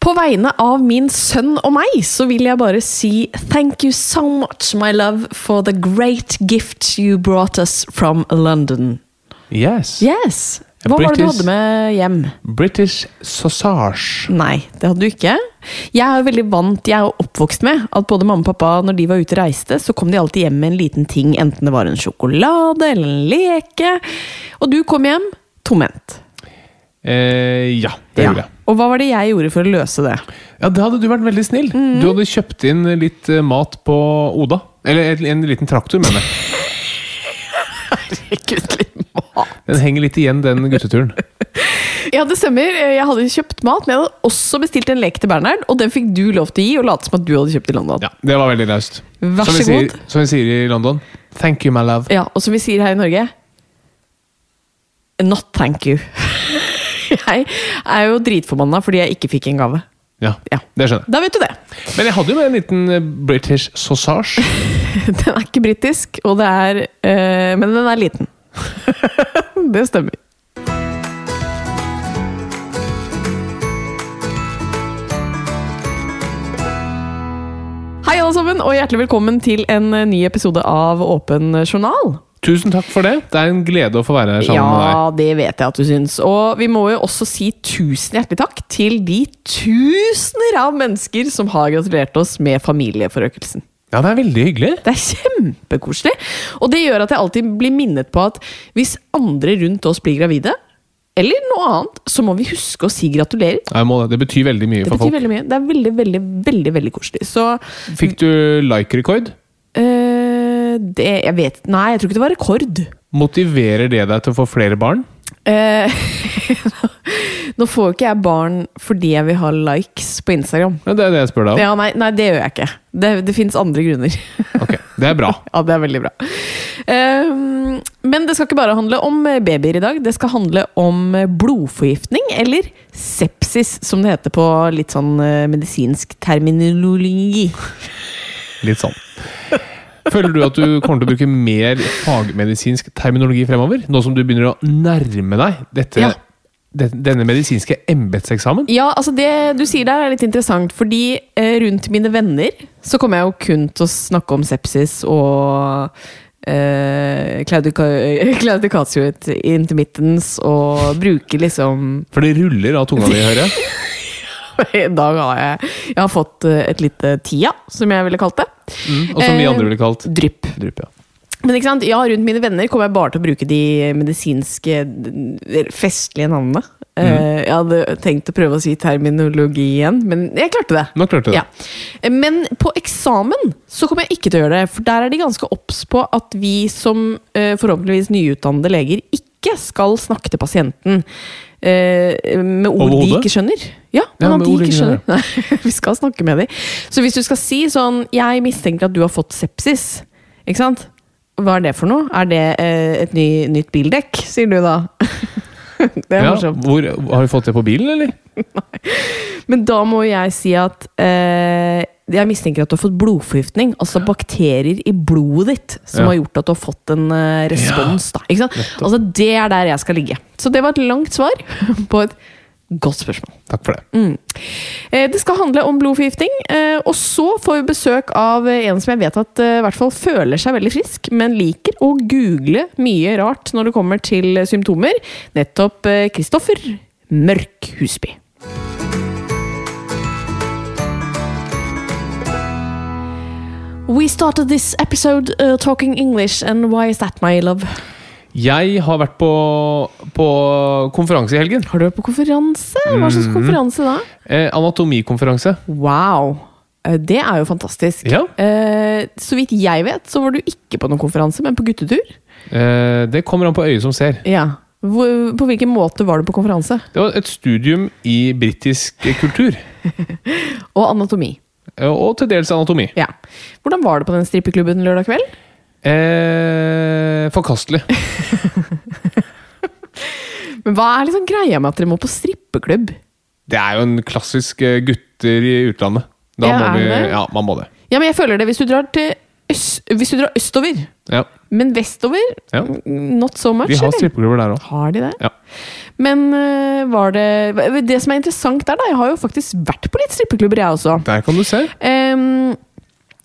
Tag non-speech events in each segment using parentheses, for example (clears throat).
På vegne av min sønn og meg så vil jeg bare si thank you so much, my love, for the great gift you brought us from London. Yes. Yes! Hva var det du hadde med hjem? British sausage. Nei, det hadde du ikke. Jeg er jo veldig vant, jeg er oppvokst med at både mamma og pappa, når de var ute og reiste, så kom de alltid hjem med en liten ting, enten det var en sjokolade eller en leke. Og du kom hjem tomhendt. Eh, ja, det Ja. gjorde jeg. Og hva var det jeg gjorde for å løse det? Ja, Det hadde du vært veldig snill. Mhm. Du hadde kjøpt inn litt eh, mat på Oda. Eller en, en liten traktor, mener jeg. Herregud, litt mat. Den henger litt igjen, den gutteturen. (laughs) Ja, det stemmer. Jeg hadde kjøpt mat, men jeg hadde også bestilt en lek til Bernhard, og den fikk du lov til å gi, og late som at du hadde kjøpt i London. Ja, Det var veldig løst. Vær Som vi så sier- god. Som vi sier i London. Thank you, my love. Ja, og som vi sier her i Norge Not thank you. (laughs) Jeg er jo dritforbanna fordi jeg ikke fikk en gave. Ja, Ja. det skjønner jeg. Da vet du det. Men jeg hadde jo med en liten eh, British sausage. (laughs) Den er ikke britisk, og det er eh, Men den er liten. (laughs) det stemmer. Hei, alle sammen, og hjertelig velkommen til en eh, ny episode av Åpen journal. Tusen takk for det. Det er en glede å få være her sammen med deg. Ja, det vet jeg at du syns. Og vi må jo også si tusen hjertelig takk til de tusener av mennesker som har gratulert oss med familieforøkelsen. Ja, det er veldig hyggelig. Det er kjempekoselig. Og det gjør at jeg alltid blir minnet på at hvis andre rundt oss blir gravide, eller noe annet, så må vi huske å si gratulerer. Jeg må det. det betyr veldig mye Det for folk. veldig mye. Det er veldig, veldig, veldig veldig koselig. Så Fikk du like-rekord? øh, det Jeg vet Nei, jeg tror ikke det var rekord. Motiverer det deg til å få flere barn? Eh, (laughs) Nå får jo ikke jeg barn fordi jeg vil ha likes på Instagram. Ja, det er det jeg spør deg om. Ja, nei, nei, det gjør jeg ikke. Det, det fins andre grunner. (laughs) Ok, Det er bra. (laughs) ja, det er veldig bra. Eh, men det skal ikke bare handle om babyer i dag. Det skal handle om blodforgiftning, eller sepsis, som det heter på litt sånn eh, medisinsk terminologi. Litt sånn. Føler du at du kommer til å bruke mer fagmedisinsk terminologi fremover? Nå som du begynner å nærme deg dette, Ja. denne medisinske embetseksamen? Ja, altså det du sier der er litt interessant, fordi eh, rundt mine venner så kommer jeg jo kun til å snakke om sepsis og eh, claudica- (laughs) claudicatio intermittens og bruke liksom For det ruller av tunga di, hører jeg. (laughs) (laughs) I dag har jeg, jeg har fått eh, et lite tia, som jeg ville kalt det. Mm, og som vi Eh, andre ville kalt Drypp. drypp. Ja. Men ikke sant? Ja, rundt mine venner kommer jeg bare til å bruke de medisinske, festlige navnene. Eh, jeg hadde tenkt å prøve å si terminologi igjen, men jeg klarte det. Nå klarte det. Ja. Men på eksamen så kommer jeg ikke til å gjøre det, for der er de ganske obs på at vi som eh, forhåpentligvis nyutdannede leger ikke skal snakke til pasienten eh, med ord de ikke skjønner. Ja, men Ja, de ikke skjønner. (laughs) Nei, vi skal snakke med dem. Så hvis du skal si sånn 'Jeg mistenker at du har fått sepsis', ikke sant? Hva er det for noe? Er det eh, et ny, nytt bildekk, sier du da? (laughs) det er Ja, morsomt. hvor, har du fått det på bilen, eller? (laughs) Men da må jeg si at eh, jeg mistenker at du har fått blodforgiftning. Altså bakterier i blodet ditt som Ja. har gjort at du har fått en eh, respons. Da, ikke sant? Altså Det er der jeg skal ligge. Så det var et langt svar (laughs) på et godt spørsmål. Takk for det. Mm. Det skal handle om blodforgiftning, eh, og så får vi besøk av eh, en som jeg vet at eh, i hvert fall føler seg veldig frisk, men liker å google mye rart når det kommer til eh, symptomer. Nettopp eh, Kristoffer Mørk Husby. We started this episode uh, talking English, and why is that, my love? Jeg har vært på, på konferanse i helgen. Har du vært på konferanse? Hva slags Mhm. konferanse da? Eh, anatomikonferanse. Wow! Eh, Det er jo fantastisk. Ja. Eh, så vidt jeg vet, så var du ikke på noen konferanse, men på guttetur. Eh, det kommer an på øyet som ser. Ja. Hvor, på hvilken måte var du på konferanse? Det var et studium i britisk kultur. (laughs) Og anatomi. eh, Og til dels anatomi. Ja. Hvordan var det på den strippeklubben lørdag kveld? Eh, forkastelig. (laughs) Men Hva er liksom greia med at dere må på strippeklubb? Det er jo en klassisk eh, gutter i utlandet. Da Ja, må vi? Ja, man må det. Ja, men jeg føler det hvis du drar til øst, Hvis du drar østover, Ja. men vestover ja. not so much. Vi har strippeklubber der òg. Har de det? Ja. Men uh, var det Det som er interessant der, da Jeg har jo faktisk vært på litt strippeklubber, jeg også. Der kan du se. Um,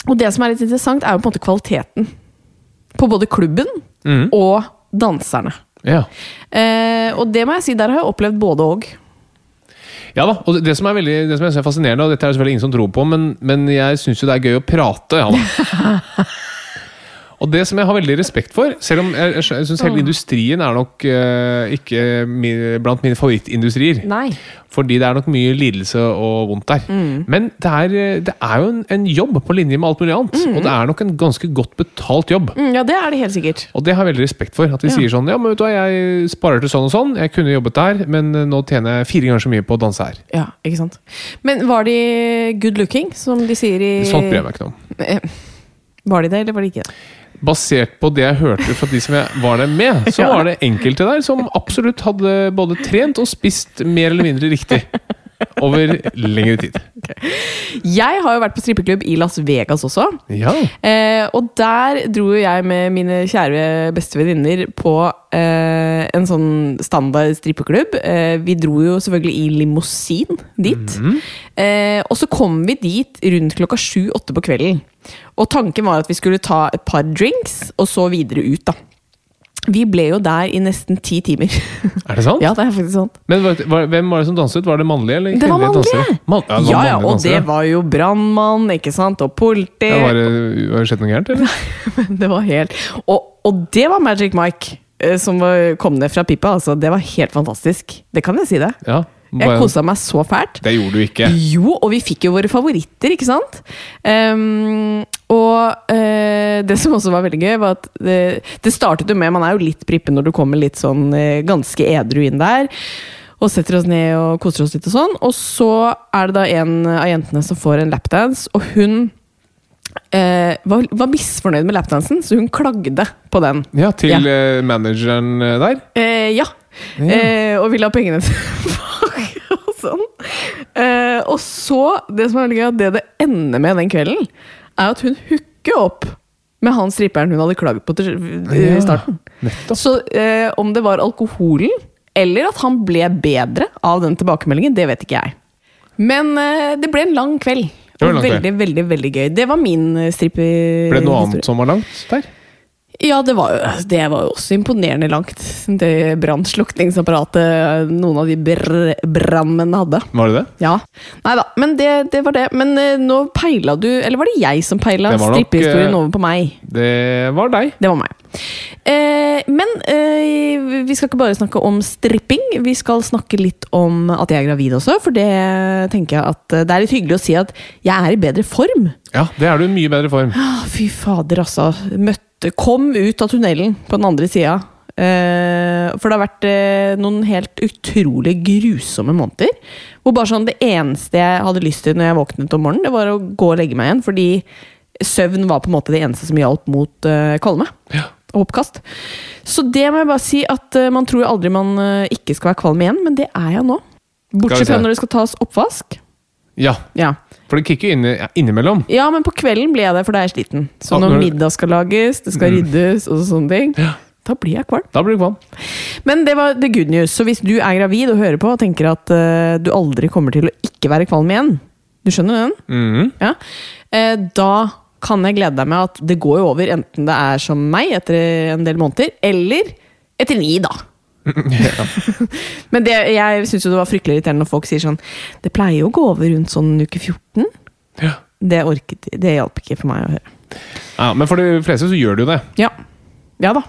og det som er litt interessant, er jo på en måte kvaliteten. På både klubben mm. og danserne. Ja. Eh, og det må jeg si, der har jeg opplevd både og. ja da, og det, som er veldig det som er fascinerende, og dette er det selvfølgelig ingen som tror på, men, men jeg syns jo det er gøy å prate. Ja, da. (laughs) Og det som jeg har veldig respekt for, selv om jeg, jeg syns hele industrien er nok uh, ikke min, blant mine favorittindustrier, Nei. fordi det er nok mye lidelse og vondt der. Men det er, eh, det er jo en, en jobb på linje med alt mulig annet, og det er nok en ganske godt betalt jobb. Mm, ja, det er det helt sikkert. Og det har jeg veldig respekt for. At de Ja. sier sånn Ja, men vet du hva, jeg sparer til sånn og sånn. Jeg kunne jobbet der, men eh, nå tjener jeg fire ganger så mye på å danse her. Ja, ikke sant. Men var de good looking, som de sier i Sånt bryr jeg meg ikke om. Var de det, eller var de ikke det? Basert på det jeg hørte fra de som jeg var der med, så (laughs) var det enkelte der som absolutt hadde både trent og spist mer eller mindre riktig. Over lengre tid. Jeg har jo vært på strippeklubb i Las Vegas også. Ja. Eh, og der dro jeg med mine kjære beste venninner på eh, en sånn standard strippeklubb. Eh, vi dro jo selvfølgelig i limousin dit. eh, og så kom vi dit rundt klokka sju-åtte på kvelden. Og tanken var at vi skulle ta et par drinks, og så videre ut, da. Vi ble jo der i nesten ti timer. (laughs) Er det sant? ja, det er faktisk sant. Men var, var, hvem var det som danset? Var det mannlige eller Det var kvinnelige mannlige! dansere? Man, ja, det var Ja, ja, og og det var jo brannmann, ikke sant, og politi. Ja, var det, var det skjedd noe gærent, eller? (laughs) Det var helt Og, og det var Magic Mike eh, som var, kom ned fra pipa. Altså, det var helt fantastisk. Det kan jeg si det. Ja, Jeg kosa meg så fælt. Det gjorde du ikke. Jo, og vi fikk jo våre favoritter, ikke sant? Um, og uh, det som også var veldig gøy, var at det, det startet jo med Man er jo litt prippen når du kommer litt sånn uh, ganske edru inn der. Og setter oss ned og koser oss litt og sånn. Og så er det da en av jentene som får en lapdance, og hun eh, var, var misfornøyd med lapdansen, så hun klagde på den. Ja, til Ja. eh, manageren eh, der. Eh, ja. Ja. Eh, og ville ha pengene (laughs) tilbake og sånn. Eh, og så, det som er veldig gøy, det det ender med den kvelden, er at hun hooker opp med han stripperen hun hadde klaget på til i starten. Ja, Så om det var alkoholen, eller at han ble bedre av den tilbakemeldingen, det vet ikke jeg. Men det ble en lang kveld. Veldig, veldig veldig gøy. Det var min strippehistorie. strippe... Ble det noe annet som var langt der? Ja, det var, jo, det var jo også imponerende langt. Det brannslukningsapparatet noen av de br brannmennene hadde. Var det det? Ja. Nei da, men det, det var det. Men eh, nå peila du Eller var det jeg som peila strippehistorien eh, over på meg? Det var deg. Det var meg. Eh, men eh, vi skal ikke bare snakke om stripping. Vi skal snakke litt om at jeg er gravid også, for det tenker jeg at eh, det er litt hyggelig å si at jeg er i bedre form. Ja, det er du i mye bedre form. Ah, fy fader, altså. Møtte Kom ut av tunnelen på den andre sida. Eh, for det har vært eh, noen helt utrolig grusomme måneder. Hvor bare sånn det eneste jeg hadde lyst til når jeg våknet om morgenen, det var å gå og legge meg igjen. Fordi søvn var på en måte det eneste som hjalp mot eh, kvalme. Ja. Og oppkast. Så det må jeg bare si at uh, man tror aldri man uh, ikke skal være kvalm igjen, men det er jeg nå. Bortsett fra når det skal tas oppvask. Ja, Ja. for det kicker inn, innimellom. ja, men på kvelden blir jeg det, for da er jeg sliten. Så Ja, når når- middag skal lages, det skal Mm. ryddes og sånne ting, Ja. da blir jeg kvalm. Da blir du kvalm. Men det var the good news. Så hvis du er gravid og hører på og tenker at uh, du aldri kommer til å ikke være kvalm igjen, du skjønner den? Mhm. Ja. Da kan jeg glede deg med at det går jo over, enten det er som meg etter en del måneder, eller etter ni, da. (laughs) Men det, jeg syns jo det var fryktelig irriterende når folk sier sånn Det pleier jo å gå over rundt sånn uke 14. Ja. Det orket Det hjalp ikke for meg å høre. Ja, men for de fleste så gjør det jo det. Ja. Ja da.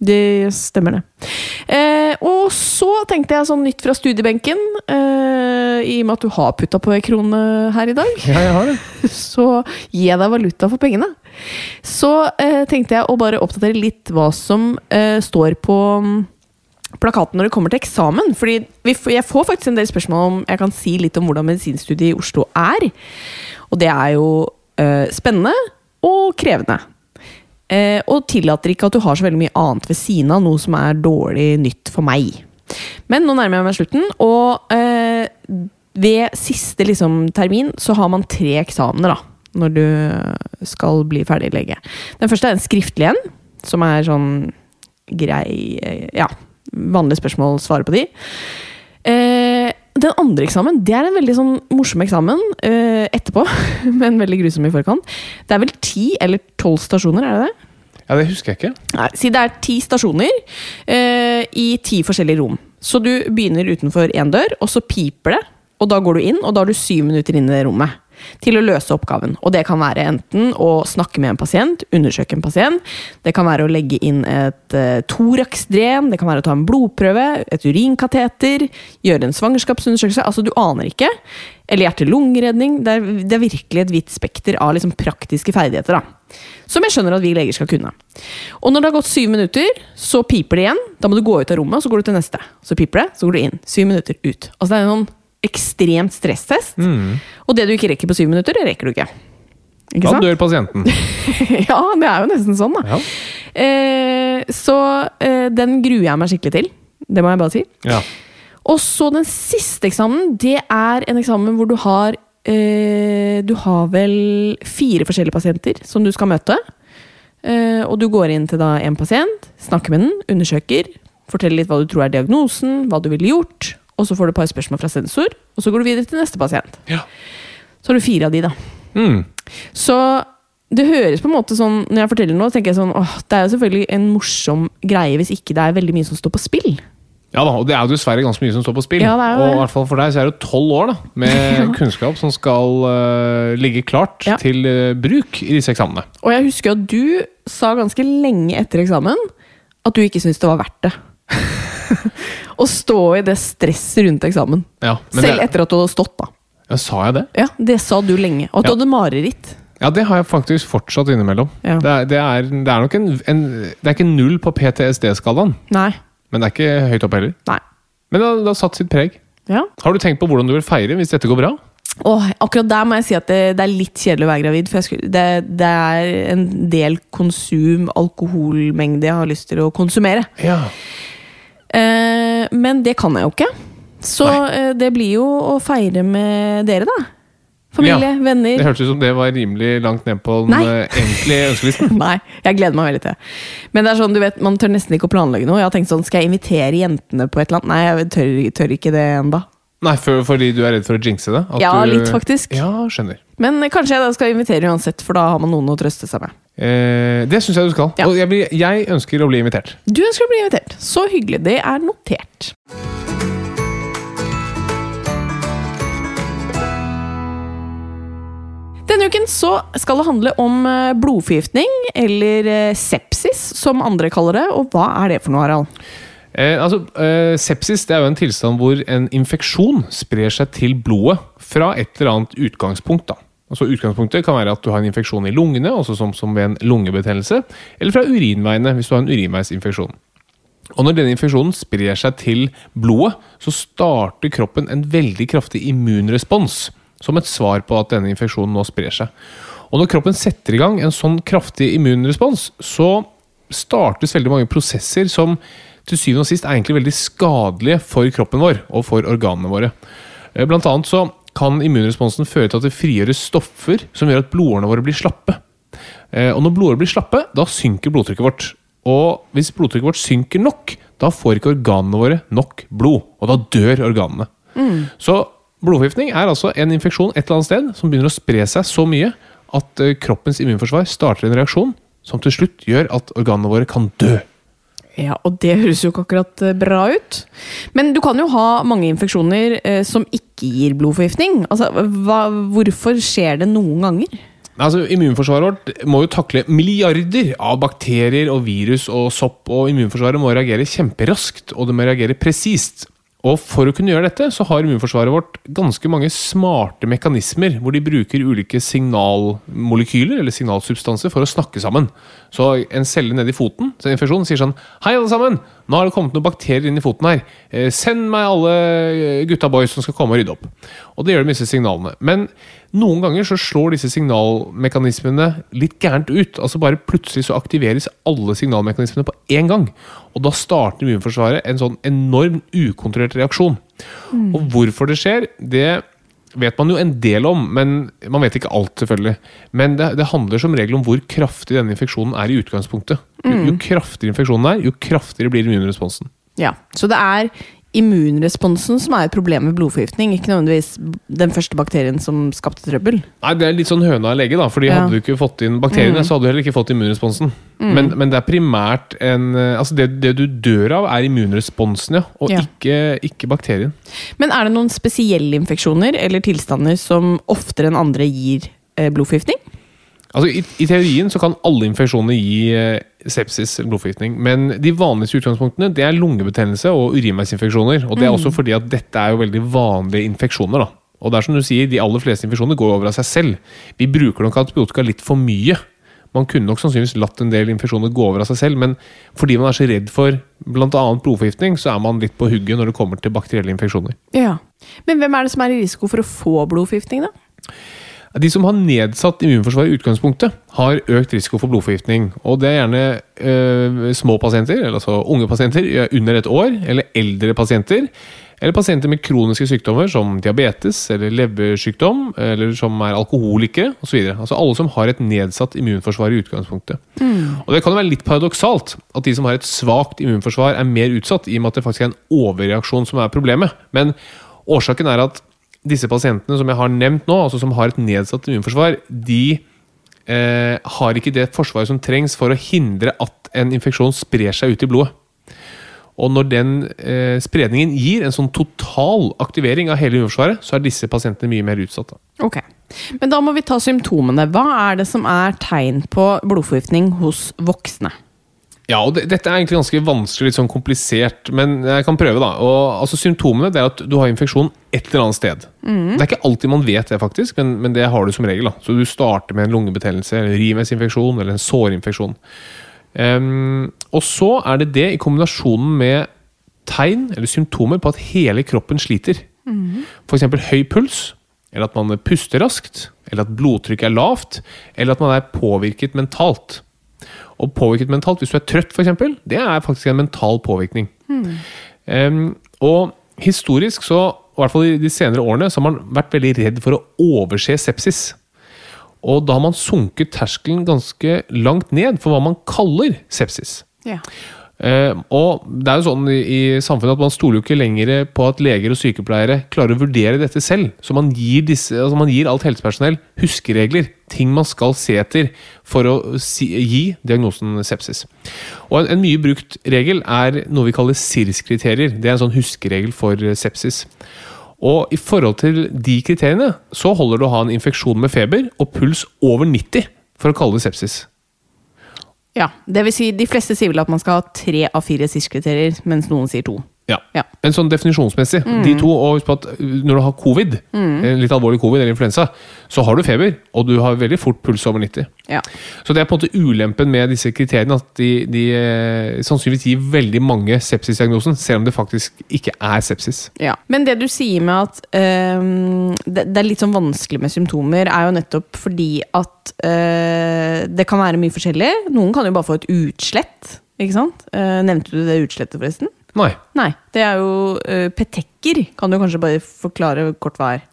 Det stemmer, det. Eh, og så tenkte jeg sånn nytt fra studiebenken. Eh, I og med at du har putta på ei krone her i dag, Ja, jeg har det. (laughs) så gi deg valuta for pengene. Så eh, tenkte jeg å bare oppdatere litt hva som eh, står på mm, plakaten når det kommer til eksamen. Fordi vi, jeg får faktisk en del spørsmål om jeg kan si litt om hvordan medisinstudiet i Oslo er. Og det er jo eh, spennende og krevende. Eh, og tillater ikke at du har så veldig mye annet ved siden av, noe som er dårlig nytt for meg. Men nå nærmer jeg meg slutten, og eh, ved siste liksom, termin så har man tre eksamener da, når du skal bli ferdig lege. Den første er en skriftlig en, som er sånn grei eh, Ja, vanlige spørsmål, svare på de. Den andre eksamen det er en veldig sånn morsom eksamen uh, etterpå, (laughs) men veldig grusom i forkant. Det er vel ti eller tolv stasjoner, er det det? Ja, det husker jeg ikke. Nei, si det er ti stasjoner uh, i ti forskjellige rom. Så du begynner utenfor én dør, og så piper det. Og da går du inn, og da har du syv minutter inn i det rommet til å løse oppgaven. Og det kan være enten å snakke med en pasient, undersøke en pasient, det kan være å legge inn et uh, thoraxdren, det kan være å ta en blodprøve, et urinkateter, gjøre en svangerskapsundersøkelse. Altså, du aner ikke. Eller hjerte-lungeredning. Det, er- det er virkelig et vidt spekter av liksom, praktiske ferdigheter. da. Som jeg skjønner at vi leger skal kunne. Og når det har gått syv minutter, så piper det igjen. Da må du gå ut av rommet, og så går du til neste. Så piper det, så går du inn. Syv minutter ut. Altså det er en sånn ekstremt stresstest. Og det du ikke rekker på syv minutter, det rekker du ikke. Ikke Da sant? dør pasienten. (laughs) ja, det er jo nesten sånn, da. Ja. Eh, så eh, den gruer jeg meg skikkelig til. Det må jeg bare si. Ja. Og så den siste eksamen, det er en eksamen hvor du har eh, Du har vel fire forskjellige pasienter som du skal møte. Eh, og du går inn til da en pasient, snakker med den, undersøker, forteller litt hva du tror er diagnosen, hva du ville gjort, og så får du et par spørsmål fra sensor, og så går du videre til neste pasient. Ja. Så har du fire av de, da. Mm. Så det høres på en måte sånn Når jeg forteller noe, tenker jeg sånn åh, Det er jo selvfølgelig en morsom greie hvis ikke det er veldig mye som står på spill. Ja da, og det er jo dessverre ganske mye som står på spill. Ja, og i hvert fall for deg så er det jo tolv år da, med (laughs) kunnskap som skal uh, ligge klart Ja. til uh, bruk i disse eksamene. Og jeg husker at du sa ganske lenge etter eksamen at du ikke syntes det var verdt det. Å stå i det stresset rundt eksamen. Ja, men Selv det, etter at du hadde stått, da. ja, Sa jeg det? Ja, Det sa du lenge. Og at du hadde mareritt. Ja, det har jeg faktisk fortsatt innimellom. Ja. Det, er, det, er, det er nok en, en Det er ikke null på PTSD-skalaen, Nei. men det er ikke høyt opp heller. Nei. Men det har, det har satt sitt preg. Ja. Har du tenkt på hvordan du vil feire hvis dette går bra? Åh, akkurat der må jeg si at det, det er litt kjedelig å være gravid. For skulle, det, det er en del konsum, alkoholmengde, jeg har lyst til å konsumere. Ja. Eh, men det kan jeg jo ikke. Så eh, det blir jo å feire med dere, da. Familie, Ja, venner. Det hørtes ut som det var rimelig langt ned på den øh, egentlige ønskelisten. (laughs) Nei, jeg gleder meg veldig til. Men det er sånn, du vet, man tør nesten ikke å planlegge noe. Jeg har tenkt sånn, Skal jeg invitere jentene på et eller annet? Nei, jeg tør, tør ikke det ennå. Nei, for, fordi du er redd for å jinxe det? Ja, du, litt faktisk. Ja, skjønner. Men eh, kanskje jeg da skal invitere uansett, for da har man noen å trøste seg med. Eh, det syns jeg du skal. Ja. Og jeg, blir, jeg ønsker å bli invitert. Du ønsker å bli invitert. Så hyggelig. Det er notert. Denne uken så skal det handle om eh, blodforgiftning, eller eh, sepsis, som andre kaller det. Og hva er det for noe, Harald? Eh, altså, eh, sepsis det er jo en tilstand hvor en infeksjon sprer seg til blodet fra et eller annet utgangspunkt. da. Altså Utgangspunktet kan være at du har en infeksjon i lungene, også som, som ved en lungebetennelse, eller fra urinveiene hvis du har en urinveisinfeksjon. Og når denne infeksjonen sprer seg til blodet, så starter kroppen en veldig kraftig immunrespons som et svar på at denne infeksjonen nå sprer seg. Og når kroppen setter i gang en sånn kraftig immunrespons, så startes veldig mange prosesser som til syvende og sist er egentlig veldig skadelige for kroppen vår og for organene våre. Eh, Blant annet så kan immunresponsen føre til at det frigjøres stoffer som gjør at blodårene våre blir slappe. Eh, Og når blodårene blir slappe, da synker blodtrykket vårt. Og hvis blodtrykket vårt synker nok, da får ikke organene våre nok blod. Og da dør organene. Så blodforgiftning er altså en infeksjon et eller annet sted som begynner å spre seg så mye at eh, kroppens immunforsvar starter en reaksjon som til slutt gjør at organene våre kan dø. Ja, og det høres jo ikke akkurat eh, bra ut. Men du kan jo ha mange infeksjoner eh, som ikke gir blodforgiftning. Altså, hva, hvorfor skjer det noen ganger? Altså, Immunforsvaret vårt må jo takle milliarder av bakterier og virus og sopp, og immunforsvaret må reagere kjemperaskt, og det må reagere presist. Og For å kunne gjøre dette, så har immunforsvaret vårt ganske mange smarte mekanismer, hvor de bruker ulike signalmolekyler eller signalsubstanser for å snakke sammen. Så en celle nede i foten så infeksjon sier sånn Hei, alle sammen! Nå har det kommet noen bakterier inn i foten her. Eh, Send meg alle gutta boys som skal komme og rydde opp. Og det gjør de med disse signalene. Men noen ganger så slår disse signalmekanismene litt gærent ut. Altså bare plutselig så aktiveres alle signalmekanismene på én gang. Og da starter immunforsvaret en sånn enorm ukontrollert reaksjon. Og hvorfor det skjer, det vet man jo en del om, men man vet ikke alt, selvfølgelig. Men det, det handler som regel om hvor kraftig denne infeksjonen er i utgangspunktet. Jo, jo kraftigere infeksjonen er, jo kraftigere blir immunresponsen. Ja, Så det er immunresponsen som er et problem med blodforgiftning, ikke nødvendigvis den første bakterien som skapte trøbbel. Nei, Det er litt sånn høna og legge, da. Fordi Ja. hadde du ikke fått inn bakteriene, så hadde du heller ikke fått immunresponsen. Men, men det er primært en eh, Altså, det, det du dør av, er immunresponsen, ja. Og Ja. Ikke, ikke bakterien. Men er det noen spesielle infeksjoner eller tilstander som oftere enn andre gir eh, blodforgiftning? Altså, i, I teorien så kan alle infeksjoner gi eh, sepsis, blodforgiftning. Men de vanligste utgangspunktene det er lungebetennelse og urinveisinfeksjoner. Og det er også fordi at dette er jo veldig vanlige infeksjoner. da. Og det er som du sier, De aller fleste infeksjoner går over av seg selv. Vi bruker nok antibiotika litt for mye. Man kunne nok sannsynligvis latt en del infeksjoner gå over av seg selv, men fordi man er så redd for bl.a. blodforgiftning, så er man litt på hugget når det kommer til bakterielle infeksjoner. Ja. Men hvem er det som er i risiko for å få blodforgiftning, da? De som har nedsatt immunforsvar i utgangspunktet, har økt risiko for blodforgiftning. Og det er gjerne øh, små pasienter, eller altså unge pasienter under et år, eller eldre pasienter. Eller pasienter med kroniske sykdommer som diabetes eller leversykdom, eller som er alkoholikere osv. Altså alle som har et nedsatt immunforsvar i utgangspunktet. Og Det kan jo være litt paradoksalt at de som har et svakt immunforsvar, er mer utsatt, i og med at det faktisk er en overreaksjon som er problemet. Men årsaken er at disse pasientene som jeg har nevnt nå, altså som har et nedsatt immunforsvar, de eh, har ikke det forsvaret som trengs for å hindre at en infeksjon sprer seg ut i blodet. Og når den eh, spredningen gir en sånn total aktivering av hele immunforsvaret, så er disse pasientene mye mer utsatt. Ok. Men da må vi ta symptomene. Hva er det som er tegn på blodforgiftning hos voksne? Ja, og det, Dette er egentlig ganske vanskelig, litt sånn komplisert, men jeg kan prøve. da. Og, altså Symptomene det er at du har infeksjon et eller annet sted. Det er ikke alltid man vet det, faktisk, men, men det har du som regel. da. Så Du starter med en lungebetennelse, eller en urinveisinfeksjon eller en sårinfeksjon. Um, og så er det det i kombinasjonen med tegn eller symptomer på at hele kroppen sliter. F.eks. høy puls, eller at man puster raskt, eller at blodtrykket er lavt, eller at man er påvirket mentalt. Og påvirket mentalt, hvis du er trøtt f.eks., det er faktisk en mental påvirkning. Em, og historisk, så, i hvert fall i de senere årene, så har man vært veldig redd for å overse sepsis. Og da har man sunket terskelen ganske langt ned for hva man kaller sepsis. Ja. Eh, og det er jo sånn i, i samfunnet at man stoler jo ikke lenger på at leger og sykepleiere klarer å vurdere dette selv. Så man gir, disse, altså man gir alt helsepersonell huskeregler, ting man skal se etter for å si, gi diagnosen sepsis. Og en, en mye brukt regel er noe vi kaller SIRS-kriterier. Det er en sånn huskeregel for eh, sepsis. Og i forhold til de kriteriene så holder det å ha en infeksjon med feber og puls over 90 for å kalle det sepsis. Ja. Det vil si, de fleste sier vel at man skal ha tre av fire SIS-kriterier, mens noen sier to. Ja. Ja. Men sånn definisjonsmessig, de to, og husk på at når du har covid, mm. litt alvorlig covid eller influensa, så har du feber, og du har veldig fort puls over 90. Ja. Så det er på en måte ulempen med disse kriteriene, at de, de eh, sannsynligvis gir veldig mange sepsisdiagnosen, selv om det faktisk ikke er sepsis. Ja. Men det du sier med at ehm, det, det er litt sånn vanskelig med symptomer, er jo nettopp fordi at eh, det kan være mye forskjellig. Noen kan jo bare få et utslett. Ikke sant? Uh, nevnte du det utslettet, forresten? Nei. Nei. Det er jo uh, petekker. Kan du kanskje bare forklare kort hva er?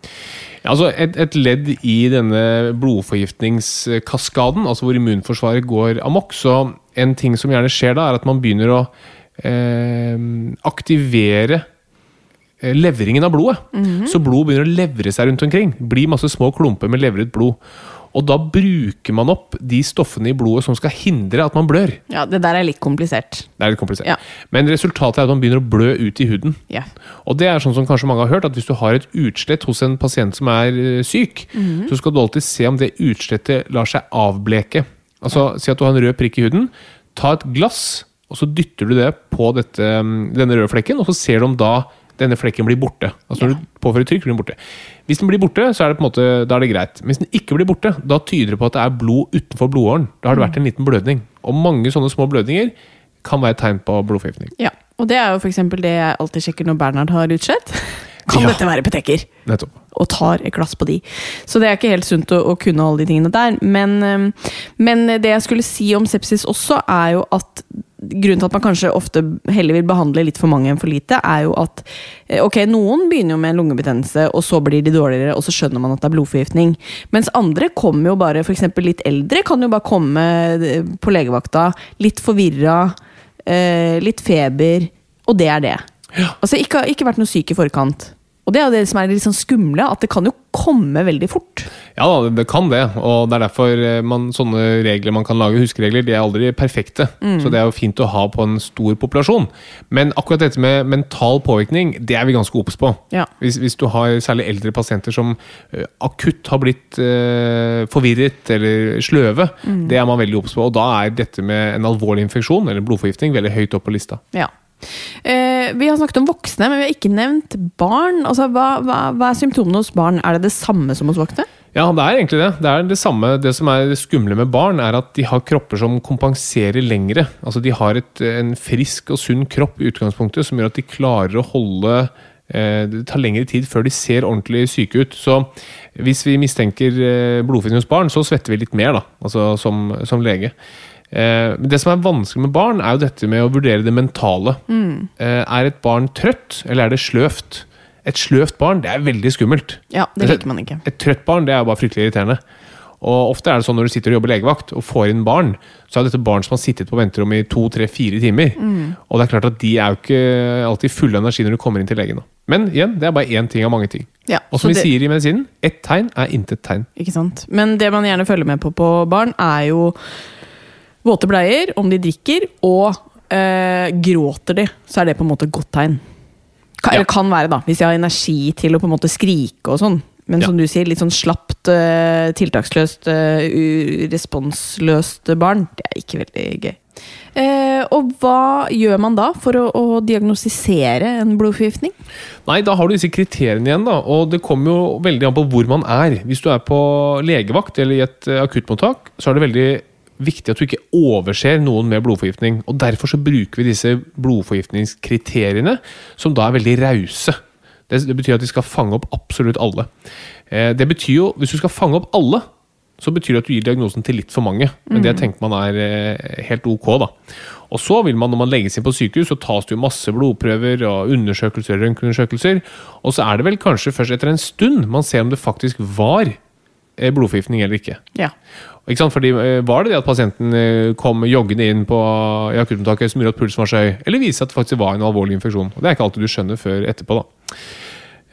Ja, altså et, et ledd i denne blodforgiftningskaskaden, altså hvor immunforsvaret går amok, så en ting som gjerne skjer da, er at man begynner å uh, aktivere leveringen levringen av blodet. Så blod begynner å levre seg rundt omkring. Blir masse små klumper med levret blod. Og da bruker man opp de stoffene i blodet som skal hindre at man blør. Ja, Det der er litt komplisert. Det er litt komplisert. Ja. Men resultatet er at man begynner å blø ut i huden. Ja. Og det er sånn som kanskje mange har hørt, at hvis du har et utslett hos en pasient som er eh, syk, så skal du alltid se om det utslettet lar seg avbleke. Altså, Si at du har en rød prikk i huden. Ta et glass, og så dytter du det på dette, mm, denne røde flekken, og så ser du om da denne flekken blir borte. Altså Når du påfører trykk, blir den borte. Hvis den blir borte, så er det på en måte, da er det greit. Hvis den ikke blir borte, da tyder det på at det er blod utenfor blodåren. Da har det vært en liten blødning. Og mange sånne små blødninger kan være et tegn på blodforgiftning. ja. Og det er jo for eksempel det jeg alltid sjekker når Bernhard har utslett. (laughs) Kan Ja. dette være petekker? Nettopp. og tar et glass på de. Så det er ikke helt sunt å, å kunne alle de tingene der. Men, men det jeg skulle si om sepsis også, er jo at grunnen til at man kanskje ofte heller vil behandle litt for mange enn for lite, er jo at eh, ok, noen begynner jo med en lungebetennelse, og så blir de dårligere, og så skjønner man at det er blodforgiftning. Mens andre kommer jo bare, f.eks. litt eldre, kan jo bare komme eh, på legevakta litt forvirra, eh, litt feber, og det er det. Altså ikke, ikke vært noe syk i forkant. Og det er jo det som er litt sånn skumle, at det kan jo komme veldig fort. Ja da, det- kan det, og det er derfor eh, man, sånne regler man kan lage, huskeregler, de er aldri perfekte. Så det er jo fint å ha på en stor populasjon. Men akkurat dette med mental påvirkning, det er vi ganske obs på. Ja. Hvis, hvis du har særlig eldre pasienter som eh, akutt har blitt eh, forvirret eller sløve, det er man veldig obs på. Og da er dette med en alvorlig infeksjon eller blodforgiftning veldig høyt opp på lista. Ja. Eh, vi har snakket om voksne, men vi har ikke nevnt barn. Altså, hva, hva, hva er symptomene hos barn? Er det det samme som hos voksne? Ja, det er egentlig det. Det er det samme. Det som er det skumle med barn, er at de har kropper som kompenserer lengre. Altså De har et, en frisk og sunn kropp i utgangspunktet, som gjør at de klarer å holde eh, Det tar lengre tid før de ser ordentlig syke ut. Så hvis vi mistenker eh, hos barn, så svetter vi litt mer, da. Altså som, som lege. Eh, men det som er vanskelig med barn, er jo dette med å vurdere det mentale. Eh, er et barn trøtt, eller er det sløvt? Et sløvt barn, det er veldig skummelt. Ja, det liker man ikke. Et trøtt barn det er jo bare fryktelig irriterende. Og ofte er det sånn Når du sitter og jobber legevakt og får inn barn, så er dette barn som har sittet på venterommet i to, tre, fire timer. Og det er klart at de er jo ikke alltid fulle av energi når du kommer inn til legen. Men igjen, det er bare én ting av mange ting. Ja, Og som vi det- sier i medisinen, ett tegn er intet tegn. Ikke sant? Men det man gjerne følger med på på barn, er jo våte bleier, om de drikker, og eh, gråter de, så er det på en måte et godt tegn. Kan, Ja. Eller kan være, da, hvis de har energi til å på en måte skrike og sånn. Men Ja. som du sier, litt sånn slapt, eh, tiltaksløst, eh, responsløst barn, det er ikke veldig gøy. Eh, og hva gjør man da for å, å diagnostisere en blodforgiftning? Nei, da har du disse kriteriene igjen, da. Og det kommer jo veldig an på hvor man er. Hvis du er på legevakt eller i et akuttmottak, så er det veldig viktig at du ikke overser noen med blodforgiftning. Og derfor så bruker vi disse blodforgiftningskriteriene, som da er veldig rause. Det, det betyr at de skal fange opp absolutt alle. Eh, det betyr jo, Hvis du skal fange opp alle, så betyr det at du gir diagnosen til litt for mange. Men det tenker man er eh, helt ok, da. Og så vil man, når man legges inn på sykehus, så tas det jo masse blodprøver og undersøkelser, røntgenundersøkelser. Og så er det vel kanskje først etter en stund man ser om det faktisk var eh, blodforgiftning eller ikke. Ja. Ikke sant? Fordi eh, Var det det at pasienten eh, kom joggende inn på i akuttmottaket som gjorde at pulsen var så høy, eller viste at det faktisk var en alvorlig infeksjon? Det er ikke alltid du skjønner før etterpå. da.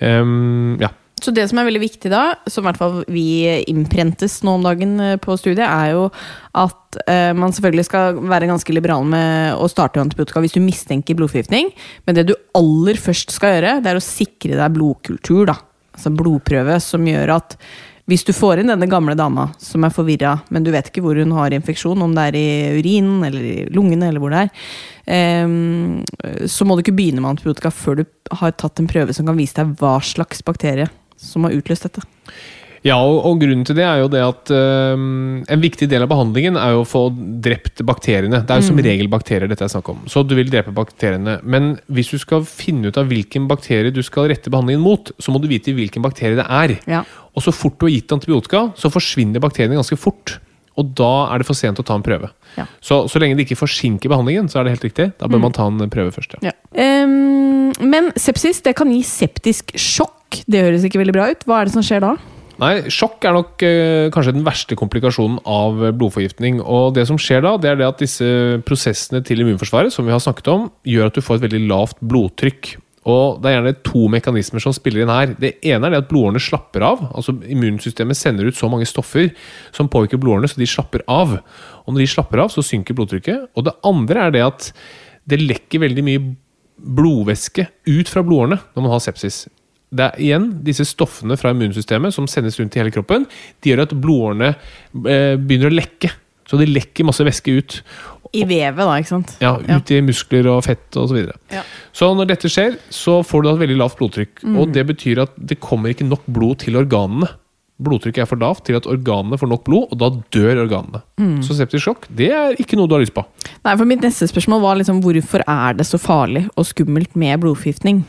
Um, ja. Så det som er veldig viktig da, som i hvert fall vi innprentes nå om dagen eh, på studiet, er jo at eh, man selvfølgelig skal være ganske liberal med å starte antibiotika hvis du mistenker blodforgiftning. Men det du aller først skal gjøre, det er å sikre deg blodkultur. da. Altså blodprøve som gjør at Hvis du får inn denne gamle dama som er forvirra, men du vet ikke hvor hun har infeksjon, om det er i urinen eller i lungene eller hvor det er, ehm, så må du ikke begynne med antibiotika før du har tatt en prøve som kan vise deg hva slags bakterie som har utløst dette. Ja, og, og grunnen til det er jo det at um, en viktig del av behandlingen er jo å få drept bakteriene. Det er jo som regel bakterier dette er snakk om. Så du vil drepe bakteriene. Men hvis du skal finne ut av hvilken bakterie du skal rette behandlingen mot, så må du vite hvilken bakterie det er. Ja. Og så fort du har gitt antibiotika, så forsvinner bakteriene ganske fort. Og da er det for sent å ta en prøve. Ja. Så, så lenge det ikke forsinker behandlingen, så er det helt riktig. Da bør man ta en prøve først. Ja. Ehm, men sepsis det kan gi septisk sjokk. Det høres ikke veldig bra ut. Hva er det som skjer da? Nei, Sjokk er nok eh, kanskje den verste komplikasjonen av blodforgiftning. Og det som skjer da, det er det at disse prosessene til immunforsvaret som vi har snakket om, gjør at du får et veldig lavt blodtrykk. Og Det er gjerne to mekanismer som spiller inn her. Det ene er det at blodårene slapper av. altså Immunsystemet sender ut så mange stoffer som påvirker blodårene, så de slapper av. Og Når de slapper av, så synker blodtrykket. Og det andre er det at det lekker veldig mye blodvæske ut fra blodårene når man har sepsis. Det er igjen disse stoffene fra immunsystemet som sendes rundt i hele kroppen. De gjør at blodårene eh, begynner å lekke. Så de lekker masse væske ut. I vevet, da, ikke sant? Ja, ut i muskler og fett osv. Så, videre. Ja. så når dette skjer, så får du et veldig lavt blodtrykk. Og det betyr at det kommer ikke nok blod til organene. Blodtrykket er for lavt til at organene får nok blod, og da dør organene. Så septisk sjokk det er ikke noe du har lyst på. Nei, for Mitt neste spørsmål var liksom hvorfor er det så farlig og skummelt med blodforgiftning?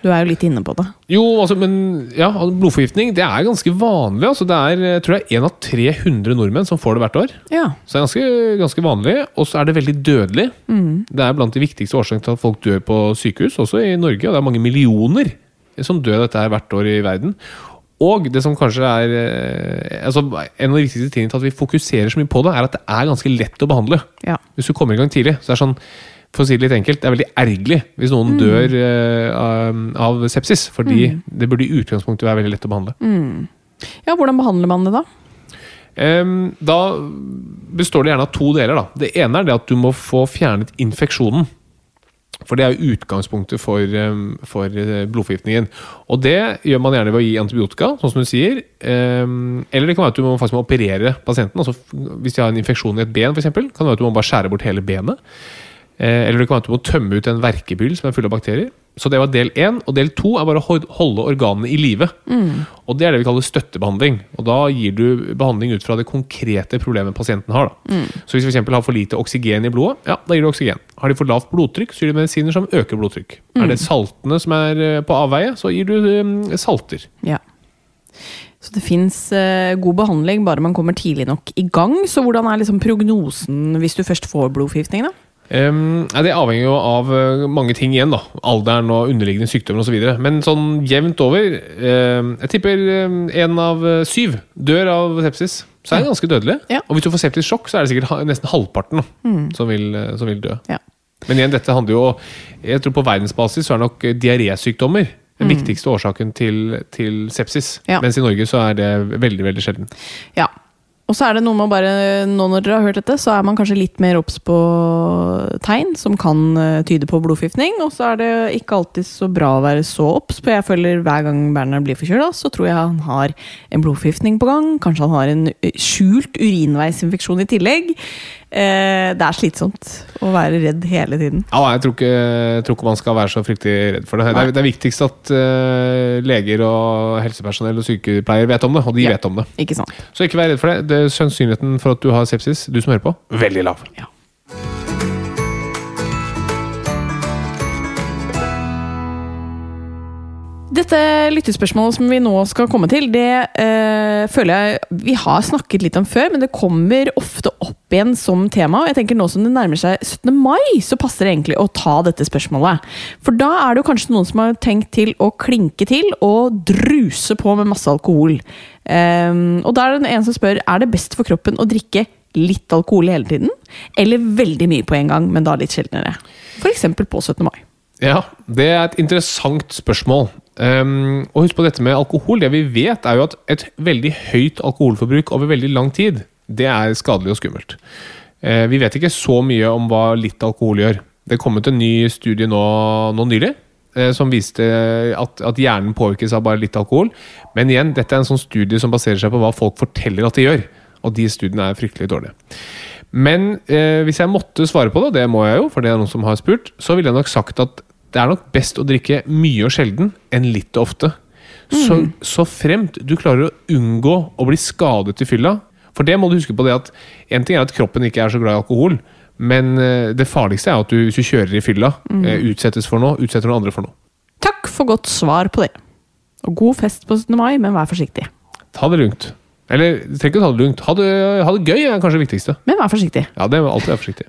Du er jo litt inne på det. Jo, altså, men ja, altså, blodforgiftning det er ganske vanlig. Altså, det er, jeg tror det er én av 300 nordmenn som får det hvert år. Ja. Så det er ganske, ganske vanlig, og så er det veldig dødelig. Det er blant de viktigste årsakene til at folk dør på sykehus, også i Norge. Og det er mange millioner som dør av dette her hvert år i verden. Og det som kanskje er eh, altså En av de viktigste tingene til at vi fokuserer så mye på det, er at det er ganske lett å behandle. Ja. Hvis du kommer i gang tidlig. Så det er sånn, for å si det litt enkelt, det er veldig ergerlig hvis noen dør uh, av, sepsis. Fordi det burde i utgangspunktet være veldig lett å behandle. ja, hvordan behandler man det da? Um, da består det gjerne av to deler. Da. Det ene er det at du må få fjernet infeksjonen. For det er jo utgangspunktet for, um, for eh, blodforgiftningen. Og det gjør man gjerne ved å gi antibiotika, sånn som du sier. Um, eller det kan være at du må faktisk må operere pasienten. Altså, hvis de har en infeksjon i et ben, eksempel, kan det være at du må bare skjære bort hele benet. Eh, Eller du kan være tømme ut en verkebyll som er full av bakterier. Så det var del én. Og del to er bare å holde organene i live. Og det er det vi kaller støttebehandling. Og da gir du behandling ut fra det konkrete problemet pasienten har. Da. Så hvis eksempel har for lite oksygen i blodet, ja, da gir du oksygen. Har de for lavt blodtrykk, så gir du medisiner som øker blodtrykk. Er det saltene som er eh, på avveie, så gir du eh, salter. Ja. Så det fins god behandling bare man kommer tidlig nok i gang. Så hvordan er liksom prognosen hvis du først får blodforgiftning? da? Um, det avhenger jo av eh, mange ting igjen. da Alderen og underliggende sykdommer osv. Men sånn jevnt over um, Jeg tipper én av eh, syv dør av sepsis. Så er det ganske dødelig. Ja. Og hvis du får septisk sjokk, så er det sikkert nesten halvparten da, som, vil, eh, som vil dø. Ja. Men igjen, dette handler jo Jeg tror på verdensbasis så er nok eh, diarésykdommer den viktigste årsaken til, til sepsis. Ja. Mens i Norge så er det veldig, veldig sjelden. Ja. Og så er det noe med å bare, nå når dere har hørt dette, så er man kanskje litt mer obs på tegn som kan eh, tyde på blodforgiftning. Og så er det ikke alltid så bra å være så obs på. Jeg føler hver gang Berner blir forkjøla, så tror jeg han har en blodforgiftning på gang. Kanskje han har en skjult urinveisinfeksjon i tillegg. Eh, det er slitsomt å være redd hele tiden. Ja, jeg tror, ikke, jeg tror ikke man skal være så fryktelig redd for det. Det er, det er viktigst at uh, leger og helsepersonell og sykepleiere vet om det, og de Ja. vet om det. Ikke sant? Så ikke vær redd for det. det er sannsynligheten for at du har sepsis, du som hører på, veldig lav. Ja. Dette lyttespørsmålet som vi nå skal komme til, det eh, føler jeg vi har snakket litt om før, men det kommer ofte opp igjen som tema. Og jeg tenker nå som det nærmer seg 17. mai, så passer det egentlig å ta dette spørsmålet. For da er det jo kanskje noen som har tenkt til å klinke til og druse på med masse alkohol. Ehm, og da er det en som spør er det best for kroppen å drikke litt alkohol hele tiden, eller veldig mye på en gang, men da litt sjeldnere. F.eks. på 17. mai. Ja, det er et interessant spørsmål. Um, og husk på dette med alkohol. Det vi vet, er jo at et veldig høyt alkoholforbruk over veldig lang tid, det er skadelig og skummelt. Uh, vi vet ikke så mye om hva litt alkohol gjør. Det er kommet en ny studie nå, nå nylig eh, som viste at, at hjernen påvirkes av bare litt alkohol. Men igjen, dette er en sånn studie som baserer seg på hva folk forteller at de gjør. Og de studiene er fryktelig dårlige. Men eh, hvis jeg måtte svare på det, og det må jeg jo, for det er noen som har spurt, så ville jeg nok sagt at det er nok best å drikke mye og sjelden enn litt og ofte. Så, så fremt du klarer å unngå å bli skadet i fylla. For det må du huske på det at En ting er at kroppen ikke er så glad i alkohol, men eh, det farligste er at du, hvis du kjører i fylla, mm. utsettes for noe, utsetter noen andre for noe. Takk for godt svar på det. Og god fest på 17. mai, men vær forsiktig. Ta det lugnt. Eller trenger ikke ta det lugnt. Ha det, ha det gøy er kanskje det viktigste. Men vær forsiktig. Ja, det må alltid være forsiktig.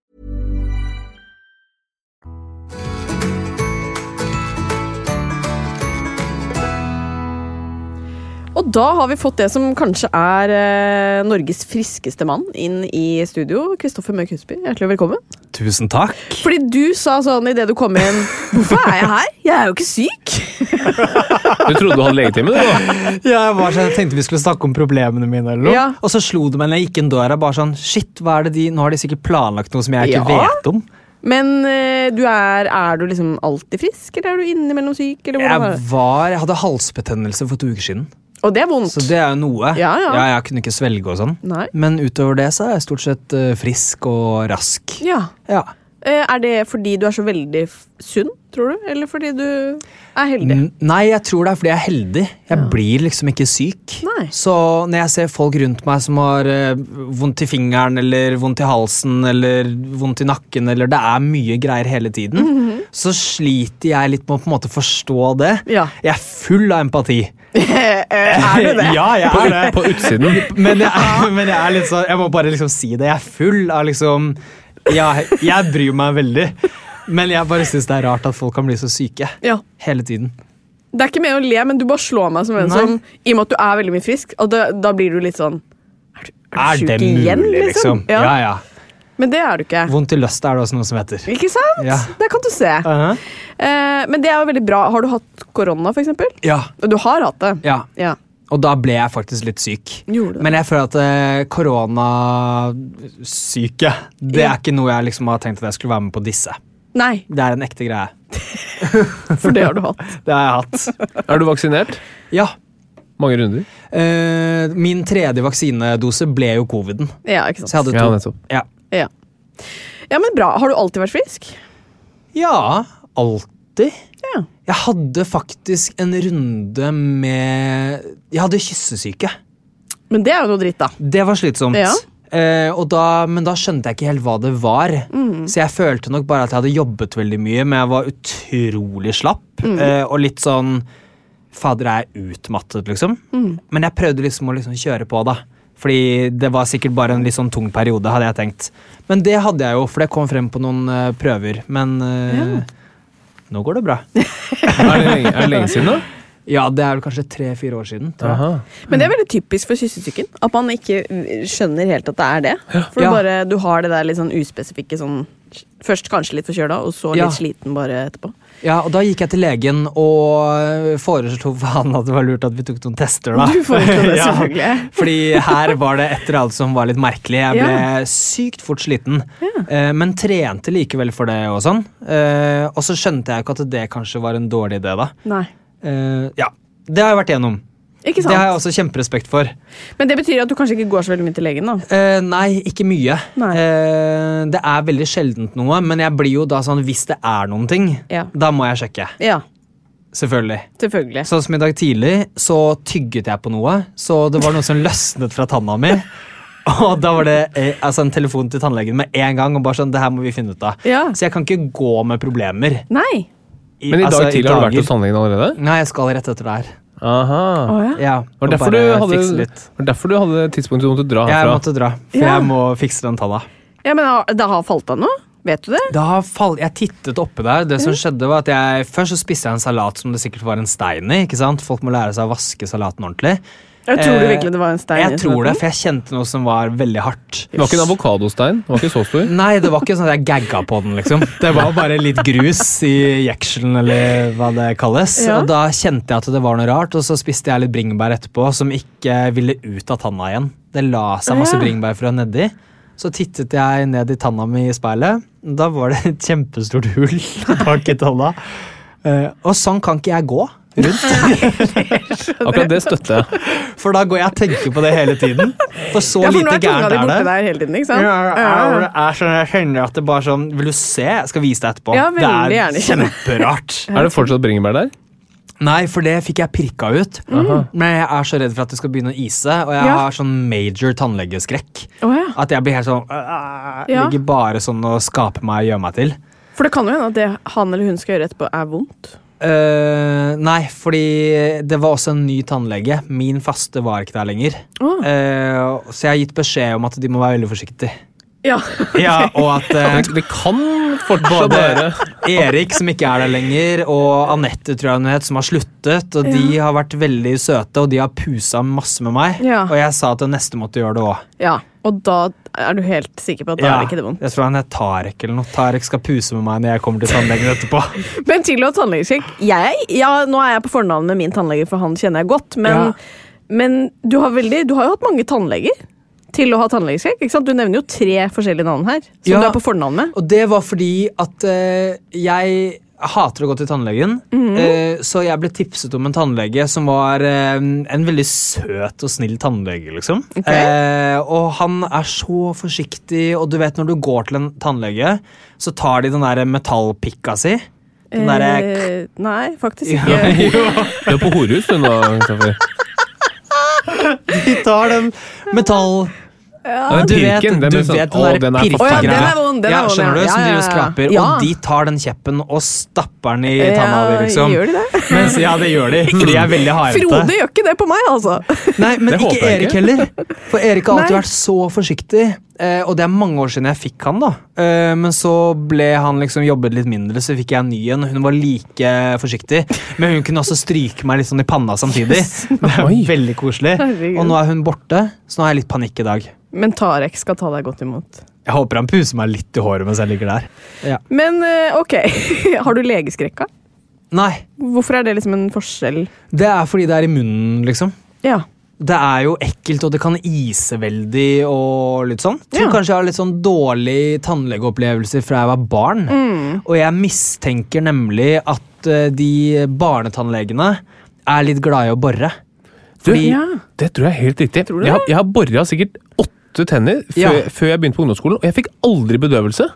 Og da har vi fått det som kanskje er eh, Norges friskeste mann inn i studio. Kristoffer Mørk Husby, hjertelig velkommen. Tusen takk. Fordi du sa sånn idet du kom inn Hvorfor er jeg her? Jeg er jo ikke syk. (laughs) Du trodde du hadde legetime, du? da? Jeg, var sånn, jeg tenkte vi skulle snakke om problemene mine, eller noe. Ja. og så slo det meg når jeg gikk inn døra. bare sånn, shit, hva er det de, Nå har de sikkert planlagt noe som jeg ikke Ja. vet om. Men eh, du er, er du liksom alltid frisk, eller er du innimellom syk? Eller Jeg, var, jeg hadde halsbetennelse for to uker siden, Og det er vondt. så det er jo noe. Ja, ja. jeg kunne ikke svelge og sånn. Nei. Men utover det så er jeg stort sett eh, frisk og rask. Ja. Ja. Eh, er det fordi du er så veldig sunn, tror du? Eller fordi du er heldig? N- Nei, jeg tror det er fordi jeg er heldig. Jeg blir liksom ikke syk. Nei. Så når jeg ser folk rundt meg som har eh, vondt i fingeren eller vondt i halsen eller vondt i nakken, eller det er mye greier hele tiden, Mhm. så sliter jeg litt med å på en måte forstå det. Ja. Jeg er full av empati. (laughs) Er du det? (laughs) ja, jeg er det. på utsiden. (laughs) Men jeg, men jeg er litt sånn Jeg må bare liksom si det. Jeg er full av liksom ja, Jeg bryr meg veldig. Men jeg bare syns det er rart at folk kan bli så syke Ja. hele tiden. Det er ikke med å le, men du bare slår meg som en Nei. som I og med at du er veldig mye frisk, og da, da blir du litt sånn Er du, er du det sjuk mulig, igjen, liksom? liksom? Ja, ja. Men det er du ikke. Vondt i løst er det også noe som heter. Ikke sant? Ja. Det kan du se. Uh-huh. Eh, men det er jo veldig bra. Har du hatt korona, for eksempel? Ja, Du har hatt det? ja. Ja. Og da ble jeg faktisk litt syk. Men jeg føler at eh, koronasyke Det Ja. er ikke noe jeg liksom har tenkt at jeg skulle være med på disse. Nei, Det er en ekte greie. (laughs) for det har du hatt. (laughs) Det har jeg hatt. Er du vaksinert? Ja. Mange runder? eh, min tredje vaksinedose ble jo coviden. Ja, ikke sant? Så jeg hadde to. Ja, nettopp. Ja, Ja, men bra. Har du alltid vært frisk? Ja, alltid. 80. Ja. Jeg hadde faktisk en runde med Jeg hadde kyssesyke. Men det er jo noe dritt, da. Det var slitsomt. Ja. Eh, da, men da skjønte jeg ikke helt hva det var. Mm. Så jeg følte nok bare at jeg hadde jobbet veldig mye, men jeg var utrolig slapp. Mm. Eh, og litt sånn Fader, jeg er utmattet, liksom. Mm. Men jeg prøvde liksom å liksom kjøre på, da. Fordi det var sikkert bare en litt sånn tung periode, hadde jeg tenkt. Men det hadde jeg jo, for det kom frem på noen uh, prøver. Men uh, ja nå går det bra. (laughs) Er det lenge, er det lenge siden, da? Ja, det er vel kanskje tre-fire år siden. Tror jeg. Men det er veldig typisk for kyssesyken. At man ikke skjønner helt at det er det. For Ja. du, bare, du har det der litt sånn uspesifikke sånn Først kanskje litt forkjøla, og så litt Ja. sliten bare etterpå. Ja, og da gikk jeg til legen og foreslo for han at det var lurt at vi tok noen tester. da. Du foreslo det, (laughs) Ja, selvfølgelig. Fordi her var det etter alt som var litt merkelig. Jeg ble sykt fort sliten, ja. men trente likevel for det. Og sånn. Eh, og så skjønte jeg ikke at det kanskje var en dårlig idé. da. Nei. Eh, ja, Det har jeg vært igjennom. Ikke Det har jeg også kjemperespekt for. Men det betyr at du kanskje ikke går så veldig mye til legen, da. Eh, nei, ikke mye. Nei. Eh, det er veldig sjeldent noe, men jeg blir jo da sånn hvis det er noen ting, Ja. da må jeg sjekke. Ja, Selvfølgelig. selvfølgelig. Sånn som i dag tidlig, så tygget jeg på noe, så det var noe som løsnet fra tanna mi. Og da var det eh, altså en telefon til tannlegen med en gang. og bare sånn, det her må vi finne ut av. Ja. Så jeg kan ikke gå med problemer. Nei. Men i dag altså, tidlig har du vært hos tannlegen allerede? Nei, jeg skal rett etter det her. Aha. Oh, ja. Ja, Var det derfor du hadde, var derfor du hadde tidspunktet du måtte dra herfra? Jeg måtte dra, for Ja. jeg må fikse den tanna. ja, men det har falt av noe? Vet du det? Det har fall, jeg tittet oppe der. Det som skjedde var at jeg Først så spiste jeg en salat som det sikkert var en stein i. ikke sant? Folk må lære seg å vaske salaten ordentlig. Jeg tror du Eh, virkelig det var en stein Jeg tror det, for jeg kjente noe som var veldig hardt. Det var ikke en avokadostein? Det var ikke så stor? (laughs) Nei, det var ikke sånn at jeg gagga på den, liksom. Det var bare litt grus i jekselen, eller hva det kalles. Ja. Og da kjente jeg at det var noe rart, og så spiste jeg litt bringebær etterpå som ikke ville ut av tanna igjen. Det la seg masse Ja. bringebærfrø nedi. Så tittet jeg ned i tanna mi i speilet. Da var det et kjempestort hull (laughs) bak i tanna. Eh, og sånn kan ikke jeg gå rundt. (laughs) (laughs) Akkurat det støtter jeg. For da går jeg og tenker på det hele tiden. For så Ja, for lite gærent er det. der hele tiden, ikke sant? Ja, jeg, jeg, er sånn, jeg kjenner at det bare sånn Vil du se? Jeg skal vise deg etterpå. Ja, veldig det er gjerne, kjemperart. (laughs) Er det fortsatt bringebær der? Nei, for det fikk jeg pirka ut. Men jeg er så redd for at det skal begynne å ise, og jeg Ja. har sånn major tannlegeskrekk. Oh, ja. At jeg blir helt sånn øh, Ligger bare sånn og skaper meg og gjør meg til. For det kan jo hende at det han eller hun skal gjøre etterpå, er vondt. Eh, nei, fordi det var også en ny tannlege. Min faste var ikke der lenger. Oh. Uh, så jeg har gitt beskjed om at de må være veldig forsiktige. Ja. (laughs) Ja, og at uh, Det, det kan fortsatt Både være Erik, som ikke er der lenger, og Anette, tror jeg hun het, som har sluttet. Og de har vært veldig søte, og de har pusa masse med meg. Ja. Og jeg sa at det neste måtte gjøre det òg. ja. Og da er du helt sikker på at da er det ikke det vondt. jeg tror han het Tarek eller noe. Tarek skal puse med meg når jeg kommer til tannlegen etterpå. (laughs) Men til å tannlegeskrekk jeg, ja, Nå er jeg på fornavn med min tannlege, for han kjenner jeg godt. Men, Ja. men du, har veldig, du har jo hatt mange tannleger til å ha tannlegeskrekk. ikke sant? Du nevner jo tre forskjellige navn her. Som Ja. du er på fornavn med. Og det var fordi at eh, jeg hater å gå til tannlegen. mm. eh, så jeg ble tipset om en tannlege som var eh, en veldig søt og snill tannlege, liksom. Okay. Eh, og han er så forsiktig, og du vet når du går til en tannlege, så tar de den der metallpikka si. Den derre Eh, nei, faktisk ikke. (laughs) Ja, Du er på horhus du nå, Kristoffer. de tar den metall... Ja, den du vet, den du sånn- vet den den er Å den pirkegreia. er vond. Den Ja, er skjønner du? ja. Som Ja, driver og ja, ja. skraper. Ja. Og de tar den kjeppen og stapper den i tanna di, liksom. gjør de det? Mens, ja, det gjør de. (laughs) For de er veldig hardete. Frode gjør ikke det på meg, altså. Nei, men ikke Erik heller. (laughs) For Erik har alltid Nei. vært så forsiktig. Eh, og det er mange år siden jeg fikk han, da. Eh, men så ble han liksom jobbet litt mindre, så fikk jeg en ny en. Hun var like forsiktig, men hun kunne også stryke meg litt sånn i panna samtidig. (laughs) Det er veldig koselig. Og nå er hun borte, så nå har jeg litt panikk i dag. Men Tarek skal ta deg godt imot. Jeg håper han puser meg litt i håret mens jeg ligger der. Ja. Men eh, ok, (laughs) har du legeskrekka? Nei, Hvorfor er det liksom en forskjell? det er fordi det er i munnen, liksom. Ja. Det er jo ekkelt, og det kan ise veldig og litt sånn. Tror Ja. kanskje jeg har litt sånn dårlig tannlegeopplevelse fra jeg var barn. Mm. Og jeg mistenker nemlig at eh, de barnetannlegene er litt glade i å bore. Fordi ja. Det tror jeg er helt riktig. Jeg har, jeg har bora sikkert åtte tenner før, Ja. før jeg begynte på ungdomsskolen, og jeg fikk aldri bedøvelse.